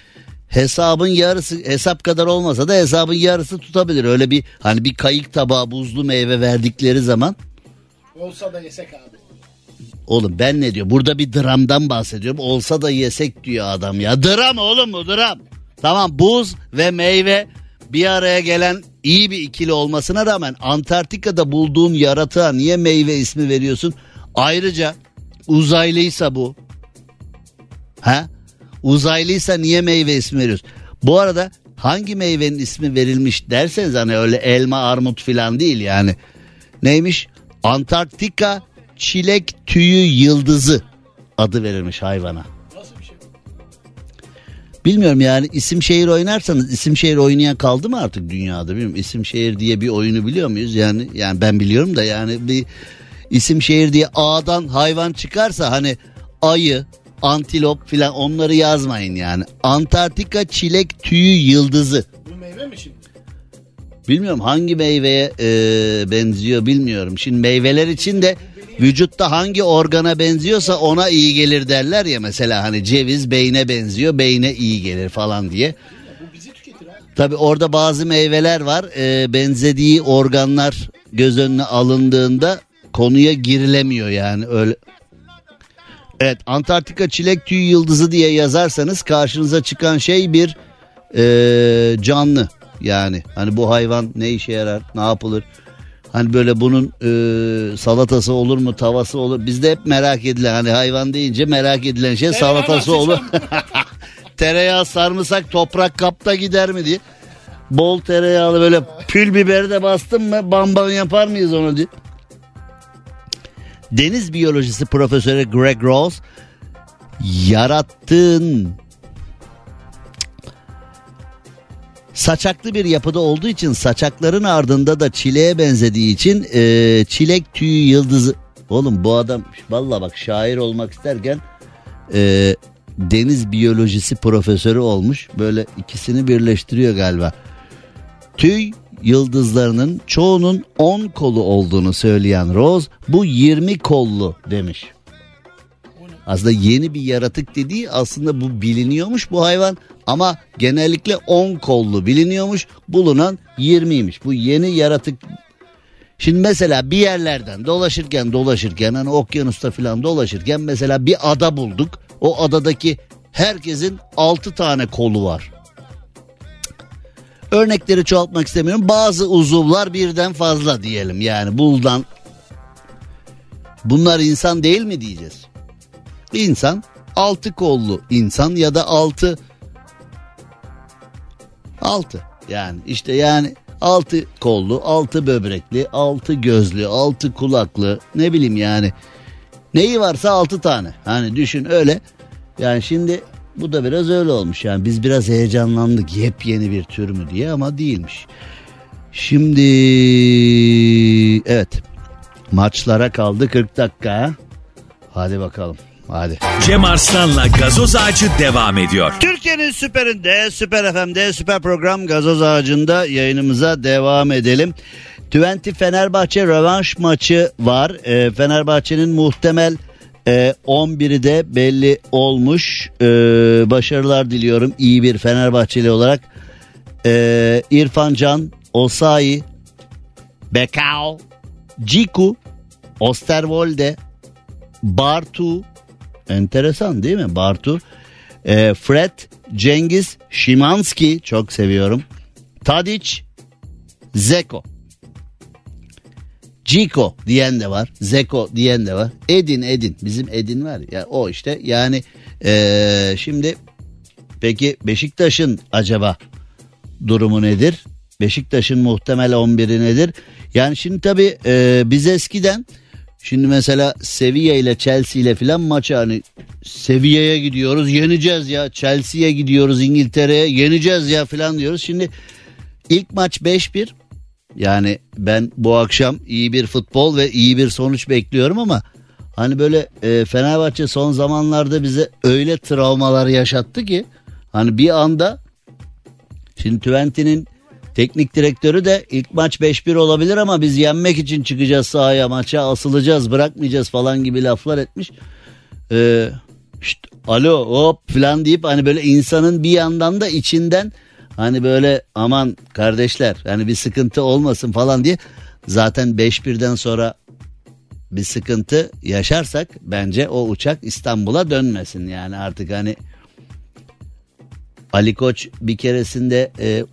hesabın yarısı hesap kadar olmasa da hesabın yarısı tutabilir. Öyle bir hani bir kayık tabağı buzlu meyve verdikleri zaman Olsa da yesek abi. Oğlum ben ne diyor? Burada bir dramdan bahsediyorum. Olsa da yesek diyor adam ya. Dram oğlum bu dram. Tamam buz ve meyve bir araya gelen iyi bir ikili olmasına rağmen Antarktika'da bulduğun yaratığa niye meyve ismi veriyorsun? Ayrıca uzaylıysa bu. Ha? Uzaylıysa niye meyve ismi veriyorsun? Bu arada hangi meyvenin ismi verilmiş derseniz hani öyle elma armut filan değil yani. Neymiş? Antarktika çilek tüyü yıldızı adı verilmiş hayvana. Nasıl bir şey? Bilmiyorum yani isim şehir oynarsanız isim şehir oynayan kaldı mı artık dünyada bilmiyorum. İsim şehir diye bir oyunu biliyor muyuz? Yani yani ben biliyorum da yani bir isim şehir diye A'dan hayvan çıkarsa hani ayı, antilop filan onları yazmayın yani. Antarktika çilek tüyü yıldızı. Bu meyve mi şimdi? Bilmiyorum hangi meyveye e, benziyor bilmiyorum. Şimdi meyveler için de vücutta hangi organa benziyorsa ona iyi gelir derler ya mesela hani ceviz beyne benziyor beyne iyi gelir falan diye. Tabi orada bazı meyveler var e, benzediği organlar göz önüne alındığında konuya girilemiyor yani öyle. Evet Antarktika çilek tüy yıldızı diye yazarsanız karşınıza çıkan şey bir eee, canlı. Yani hani bu hayvan ne işe yarar ne yapılır? Hani böyle bunun eee, salatası olur mu tavası olur. Bizde hep merak edilen hani hayvan deyince merak edilen şey salatası olur. [laughs] Tereyağı sarımsak toprak kapta gider mi diye. Bol tereyağlı böyle pül biberi de bastın mı bam bam yapar mıyız onu diye. Deniz biyolojisi profesörü Greg Ross yarattığın saçaklı bir yapıda olduğu için saçakların ardında da çileğe benzediği için e, çilek tüyü yıldızı oğlum bu adam valla bak şair olmak isterken e, deniz biyolojisi profesörü olmuş böyle ikisini birleştiriyor galiba tüy yıldızlarının çoğunun 10 kolu olduğunu söyleyen Rose bu 20 kollu demiş. Aslında yeni bir yaratık dediği aslında bu biliniyormuş bu hayvan ama genellikle 10 kollu biliniyormuş bulunan 20'ymiş. Bu yeni yaratık Şimdi mesela bir yerlerden dolaşırken dolaşırken hani okyanusta falan dolaşırken mesela bir ada bulduk. O adadaki herkesin 6 tane kolu var. Örnekleri çoğaltmak istemiyorum. Bazı uzuvlar birden fazla diyelim. Yani buldan bunlar insan değil mi diyeceğiz? İnsan altı kollu insan ya da altı altı yani işte yani altı kollu, altı böbrekli, altı gözlü, altı kulaklı ne bileyim yani. Neyi varsa altı tane. Hani düşün öyle. Yani şimdi bu da biraz öyle olmuş. Yani biz biraz heyecanlandık yepyeni bir tür mü diye ama değilmiş. Şimdi evet maçlara kaldı 40 dakika. Hadi bakalım. Hadi. Cem Arslan'la gazoz ağacı devam ediyor. Türkiye'nin süperinde, süper FM'de, süper program gazoz ağacında yayınımıza devam edelim. Twente Fenerbahçe rövanş maçı var. Ee, Fenerbahçe'nin muhtemel e, 11'i de belli olmuş. Ee, başarılar diliyorum iyi bir Fenerbahçeli olarak. Ee, İrfan Can, Osayi, Bekao, Ciku, Osterwolde, Bartu, enteresan değil mi Bartu? Ee, Fred, Cengiz, Şimanski çok seviyorum. Tadic, Zeko. Ciko diyen de var. Zeko diyen de var. Edin Edin. Bizim Edin var ya o işte yani ee, şimdi peki Beşiktaş'ın acaba durumu nedir? Beşiktaş'ın muhtemel 11'i nedir? Yani şimdi tabii e, biz eskiden şimdi mesela Sevilla ile Chelsea ile filan maçı hani Sevilla'ya gidiyoruz yeneceğiz ya Chelsea'ye gidiyoruz İngiltere'ye yeneceğiz ya filan diyoruz. Şimdi ilk maç 5-1 yani ben bu akşam iyi bir futbol ve iyi bir sonuç bekliyorum ama hani böyle e, Fenerbahçe son zamanlarda bize öyle travmalar yaşattı ki hani bir anda şimdi Twente'nin teknik direktörü de ilk maç 5-1 olabilir ama biz yenmek için çıkacağız sahaya maça asılacağız bırakmayacağız falan gibi laflar etmiş. Ee, şşt, alo hop falan deyip hani böyle insanın bir yandan da içinden hani böyle aman kardeşler hani bir sıkıntı olmasın falan diye zaten 5-1'den sonra bir sıkıntı yaşarsak bence o uçak İstanbul'a dönmesin yani artık hani Ali Koç bir keresinde e,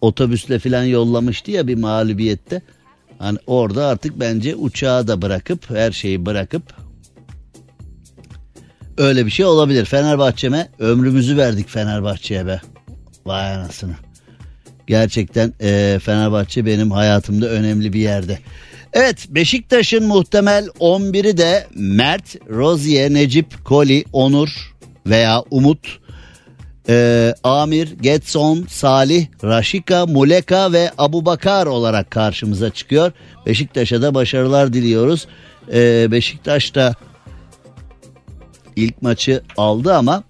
otobüsle falan yollamıştı ya bir mağlubiyette. Hani orada artık bence uçağı da bırakıp her şeyi bırakıp öyle bir şey olabilir. Fenerbahçe'me ömrümüzü verdik Fenerbahçe'ye be. Vay anasını. Gerçekten e, Fenerbahçe benim hayatımda önemli bir yerde. Evet Beşiktaş'ın muhtemel 11'i de Mert, Rozier, Necip, Koli, Onur veya Umut, e, Amir, Getson, Salih, Raşika, Muleka ve Abubakar olarak karşımıza çıkıyor. Beşiktaş'a da başarılar diliyoruz. E, Beşiktaş da ilk maçı aldı ama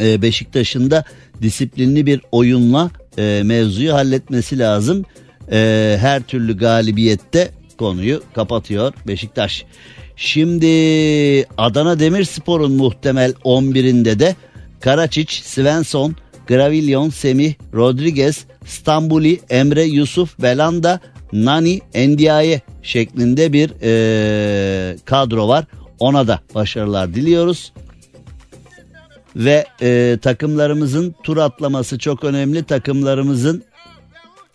e, Beşiktaş'ın da disiplinli bir oyunla e, mevzuyu halletmesi lazım. E, her türlü galibiyette konuyu kapatıyor Beşiktaş. Şimdi Adana Demirspor'un muhtemel 11'inde de Karaçiç, Svensson, Gravillon, Semih, Rodriguez, Stambuli, Emre, Yusuf, Belanda, Nani, Endiaye şeklinde bir e, kadro var. Ona da başarılar diliyoruz. Ve e, takımlarımızın tur atlaması çok önemli. Takımlarımızın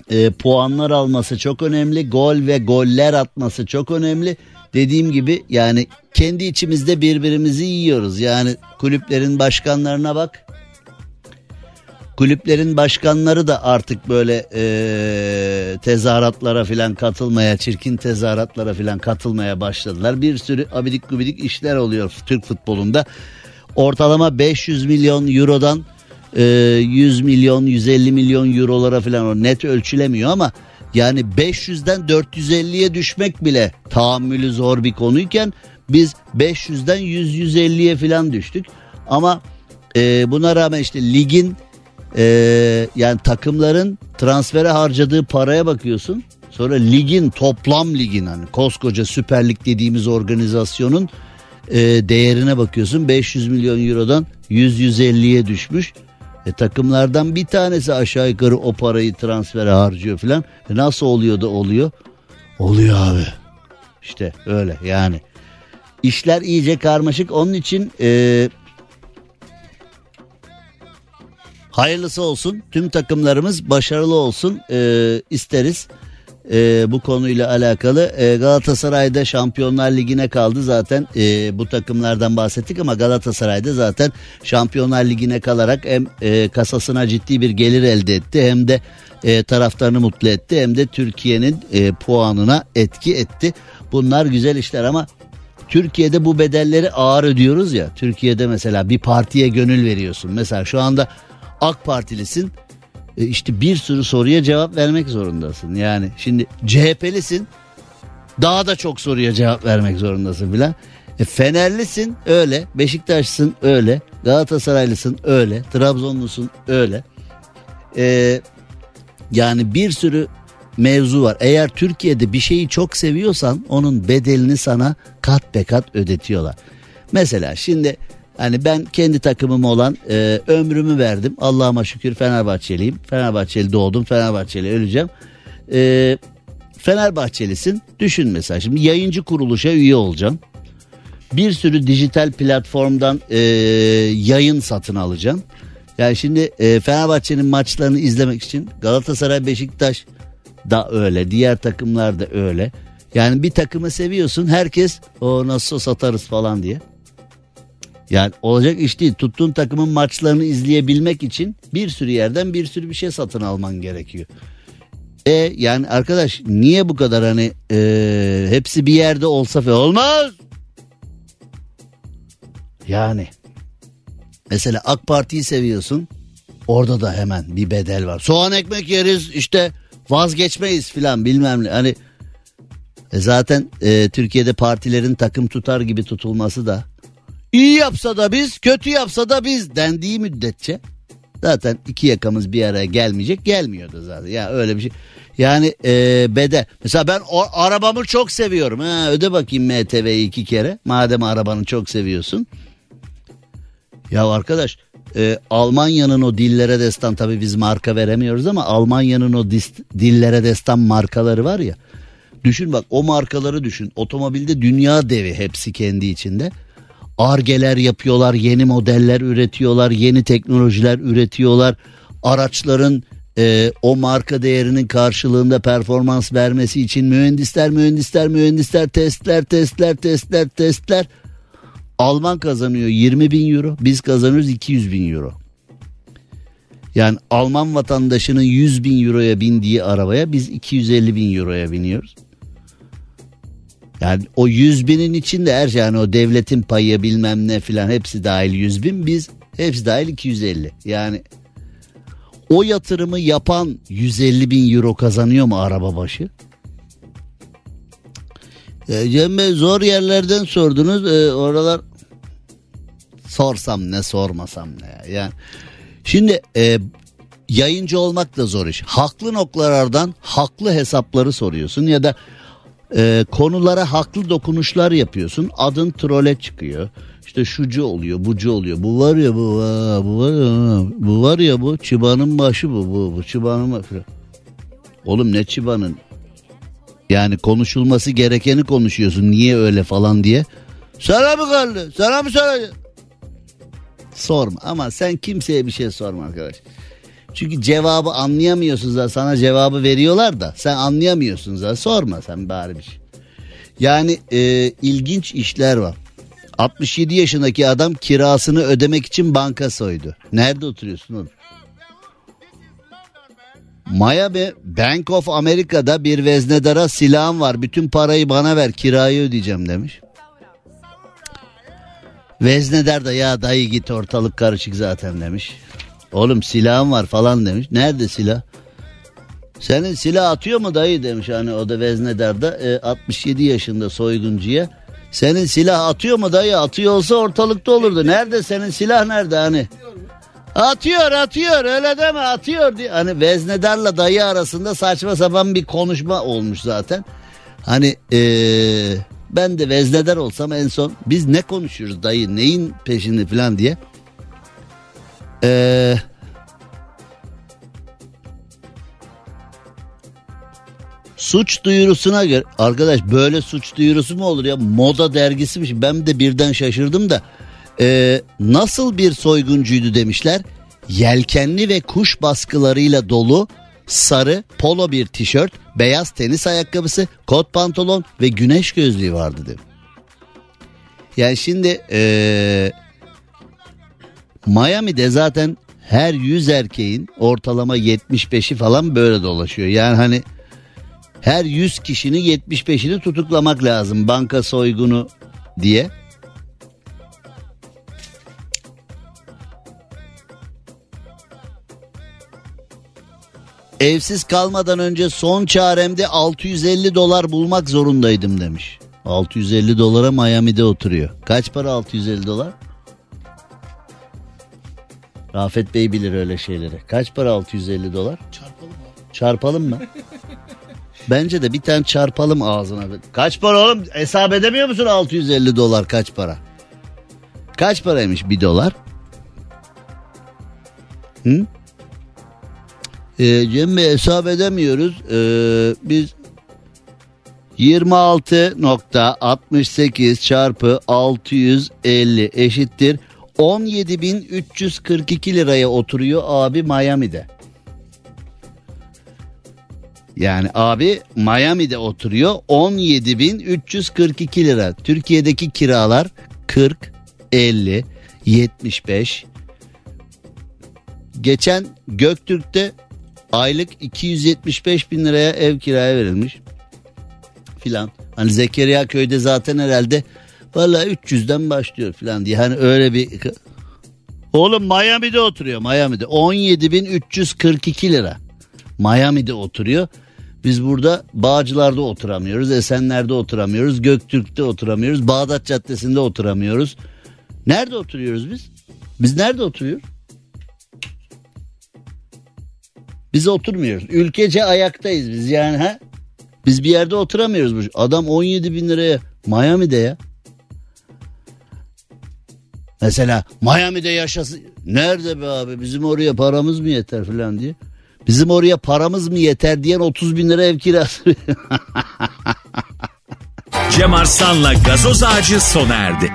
e, puanlar alması çok önemli. Gol ve goller atması çok önemli. Dediğim gibi yani kendi içimizde birbirimizi yiyoruz. Yani kulüplerin başkanlarına bak. Kulüplerin başkanları da artık böyle e, tezahüratlara filan katılmaya, çirkin tezahüratlara filan katılmaya başladılar. Bir sürü abidik gubidik işler oluyor Türk futbolunda. Ortalama 500 milyon eurodan e, 100 milyon, 150 milyon eurolara filan o net ölçülemiyor ama yani 500'den 450'ye düşmek bile tahammülü zor bir konuyken biz 500'den 100-150'ye filan düştük. Ama e, buna rağmen işte ligin e, yani takımların transfere harcadığı paraya bakıyorsun. Sonra ligin toplam ligin hani koskoca Süper Lig dediğimiz organizasyonun e, değerine bakıyorsun. 500 milyon eurodan 100-150'ye düşmüş. E, takımlardan bir tanesi aşağı yukarı o parayı transfere harcıyor filan. E, nasıl oluyor da oluyor? Oluyor abi. İşte öyle yani. İşler iyice karmaşık. Onun için e, hayırlısı olsun. Tüm takımlarımız başarılı olsun e, isteriz. E, bu konuyla alakalı e, Galatasaray'da Şampiyonlar Ligi'ne kaldı zaten e, bu takımlardan bahsettik ama Galatasaray'da zaten Şampiyonlar Ligi'ne kalarak hem e, kasasına ciddi bir gelir elde etti hem de e, taraftarını mutlu etti hem de Türkiye'nin e, puanına etki etti. Bunlar güzel işler ama Türkiye'de bu bedelleri ağır ödüyoruz ya. Türkiye'de mesela bir partiye gönül veriyorsun. Mesela şu anda AK Partilisin. E, işte bir sürü soruya cevap vermek zorundasın. Yani şimdi CHP'lisin. Daha da çok soruya cevap vermek zorundasın filan. E, Fenerlisin öyle, Beşiktaşlısın öyle, Galatasaraylısın öyle, Trabzonlusun öyle. E, yani bir sürü mevzu var. Eğer Türkiye'de bir şeyi çok seviyorsan onun bedelini sana kat be kat ödetiyorlar. Mesela şimdi hani ben kendi takımım olan e, ömrümü verdim. Allah'ıma şükür Fenerbahçeliyim. Fenerbahçeli doğdum, Fenerbahçeli öleceğim. E, Fenerbahçelisin. Düşün mesela şimdi yayıncı kuruluşa üye olacaksın. Bir sürü dijital platformdan e, yayın satın alacaksın. Yani şimdi e, Fenerbahçe'nin maçlarını izlemek için Galatasaray, Beşiktaş da öyle. Diğer takımlar da öyle. Yani bir takımı seviyorsun herkes o nasıl satarız falan diye. Yani olacak iş değil. Tuttuğun takımın maçlarını izleyebilmek için bir sürü yerden bir sürü bir şey satın alman gerekiyor. E yani arkadaş niye bu kadar hani e, hepsi bir yerde olsa falan olmaz. Yani mesela AK Parti'yi seviyorsun. Orada da hemen bir bedel var. Soğan ekmek yeriz işte vazgeçmeyiz filan bilmem ne. Hani e zaten e, Türkiye'de partilerin takım tutar gibi tutulması da iyi yapsa da biz kötü yapsa da biz dendiği müddetçe zaten iki yakamız bir araya gelmeyecek gelmiyordu zaten. Ya öyle bir şey. Yani e, bedel. Mesela ben o, arabamı çok seviyorum. Ha, öde bakayım MTV'yi iki kere. Madem arabanı çok seviyorsun. Ya arkadaş e, Almanya'nın o dillere destan tabii biz marka veremiyoruz ama Almanya'nın o dist, dillere destan markaları var ya. Düşün bak o markaları düşün. Otomobilde dünya devi hepsi kendi içinde. Argeler yapıyorlar, yeni modeller üretiyorlar, yeni teknolojiler üretiyorlar. Araçların e, o marka değerinin karşılığında performans vermesi için mühendisler, mühendisler, mühendisler, testler, testler, testler, testler. Alman kazanıyor 20 bin euro, biz kazanıyoruz 200 bin euro. Yani Alman vatandaşının 100 bin euroya bindiği arabaya biz 250 bin euroya biniyoruz. Yani o 100 binin içinde her şey yani o devletin payı bilmem ne filan hepsi dahil 100 bin biz hepsi dahil 250. Yani o yatırımı yapan 150 bin euro kazanıyor mu araba başı? E, Cem Bey zor yerlerden sordunuz. E, oralar sorsam ne sormasam ne. Yani şimdi e, yayıncı olmak da zor iş. Haklı noktalardan haklı hesapları soruyorsun ya da e, konulara haklı dokunuşlar yapıyorsun. Adın trole çıkıyor. İşte şucu oluyor, bucu oluyor. Bu var ya bu, bu var ya bu var ya bu çıbanın başı bu bu bu çıbanın başı. Oğlum ne çıbanın? Yani konuşulması gerekeni konuşuyorsun. Niye öyle falan diye. Sana mı kaldı? Sana mı soracağım? Sorma ama sen kimseye bir şey sorma arkadaş. Çünkü cevabı anlayamıyorsun zaten. Sana cevabı veriyorlar da sen anlayamıyorsun zaten. Sorma sen bari bir şey. Yani e, ilginç işler var. 67 yaşındaki adam kirasını ödemek için banka soydu. Nerede oturuyorsun oğlum? Miami Bank of America'da bir veznedara silahım var. Bütün parayı bana ver kirayı ödeyeceğim demiş. Veznedar da ya dayı git ortalık karışık zaten demiş. Oğlum silahım var falan demiş. Nerede silah? Senin silah atıyor mu dayı demiş hani o da veznedarda e, 67 yaşında soyguncuya. Senin silah atıyor mu dayı atıyor olsa ortalıkta olurdu. Nerede senin silah nerede hani? Atıyor atıyor öyle deme atıyor diye. Hani veznedarla dayı arasında saçma sapan bir konuşma olmuş zaten. Hani ee, ben de veznedar olsam en son biz ne konuşuyoruz dayı neyin peşinde falan diye. Eee... Suç duyurusuna göre arkadaş böyle suç duyurusu mu olur ya? Moda dergisiymiş ben de birden şaşırdım da. Ee, nasıl bir soyguncuydu demişler. Yelkenli ve kuş baskılarıyla dolu sarı polo bir tişört beyaz tenis ayakkabısı kot pantolon ve güneş gözlüğü vardı dedim. Yani şimdi ee, Miami'de zaten her 100 erkeğin ortalama 75'i falan böyle dolaşıyor. Yani hani her 100 kişinin 75'ini tutuklamak lazım banka soygunu diye. Evsiz kalmadan önce son çaremde 650 dolar bulmak zorundaydım demiş. 650 dolara Miami'de oturuyor. Kaç para 650 dolar? Rafet Bey bilir öyle şeyleri. Kaç para 650 dolar? Çarpalım abi. Çarpalım mı? [laughs] Bence de bir tane çarpalım ağzına. Kaç para oğlum? Hesap edemiyor musun 650 dolar kaç para? Kaç paraymış bir dolar? Hı? Ee, Cem Bey hesap edemiyoruz. Ee, biz 26.68 çarpı 650 eşittir 17.342 liraya oturuyor abi Miami'de. Yani abi Miami'de oturuyor 17.342 lira. Türkiye'deki kiralar 40, 50, 75. Geçen Göktürk'te aylık 275 bin liraya ev kiraya verilmiş. Filan. Hani Zekeriya köyde zaten herhalde valla 300'den başlıyor filan diye. Hani öyle bir... Oğlum Miami'de oturuyor Miami'de. 17.342 lira. Miami'de oturuyor. Biz burada Bağcılar'da oturamıyoruz, Esenler'de oturamıyoruz, Göktürk'te oturamıyoruz, Bağdat Caddesi'nde oturamıyoruz. Nerede oturuyoruz biz? Biz nerede oturuyoruz? Biz oturmuyoruz. Ülkece ayaktayız biz yani ha. Biz bir yerde oturamıyoruz. Adam 17 bin liraya Miami'de ya. Mesela Miami'de yaşasın. Nerede be abi bizim oraya paramız mı yeter falan diye. Bizim oraya paramız mı yeter diyen 30 bin lira ev kirası. [laughs] Cem Arslan'la gazoz ağacı sona erdi.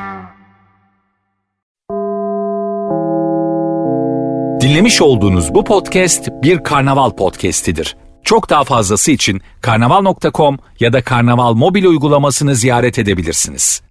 Dinlemiş olduğunuz bu podcast bir karnaval podcastidir. Çok daha fazlası için karnaval.com ya da karnaval mobil uygulamasını ziyaret edebilirsiniz.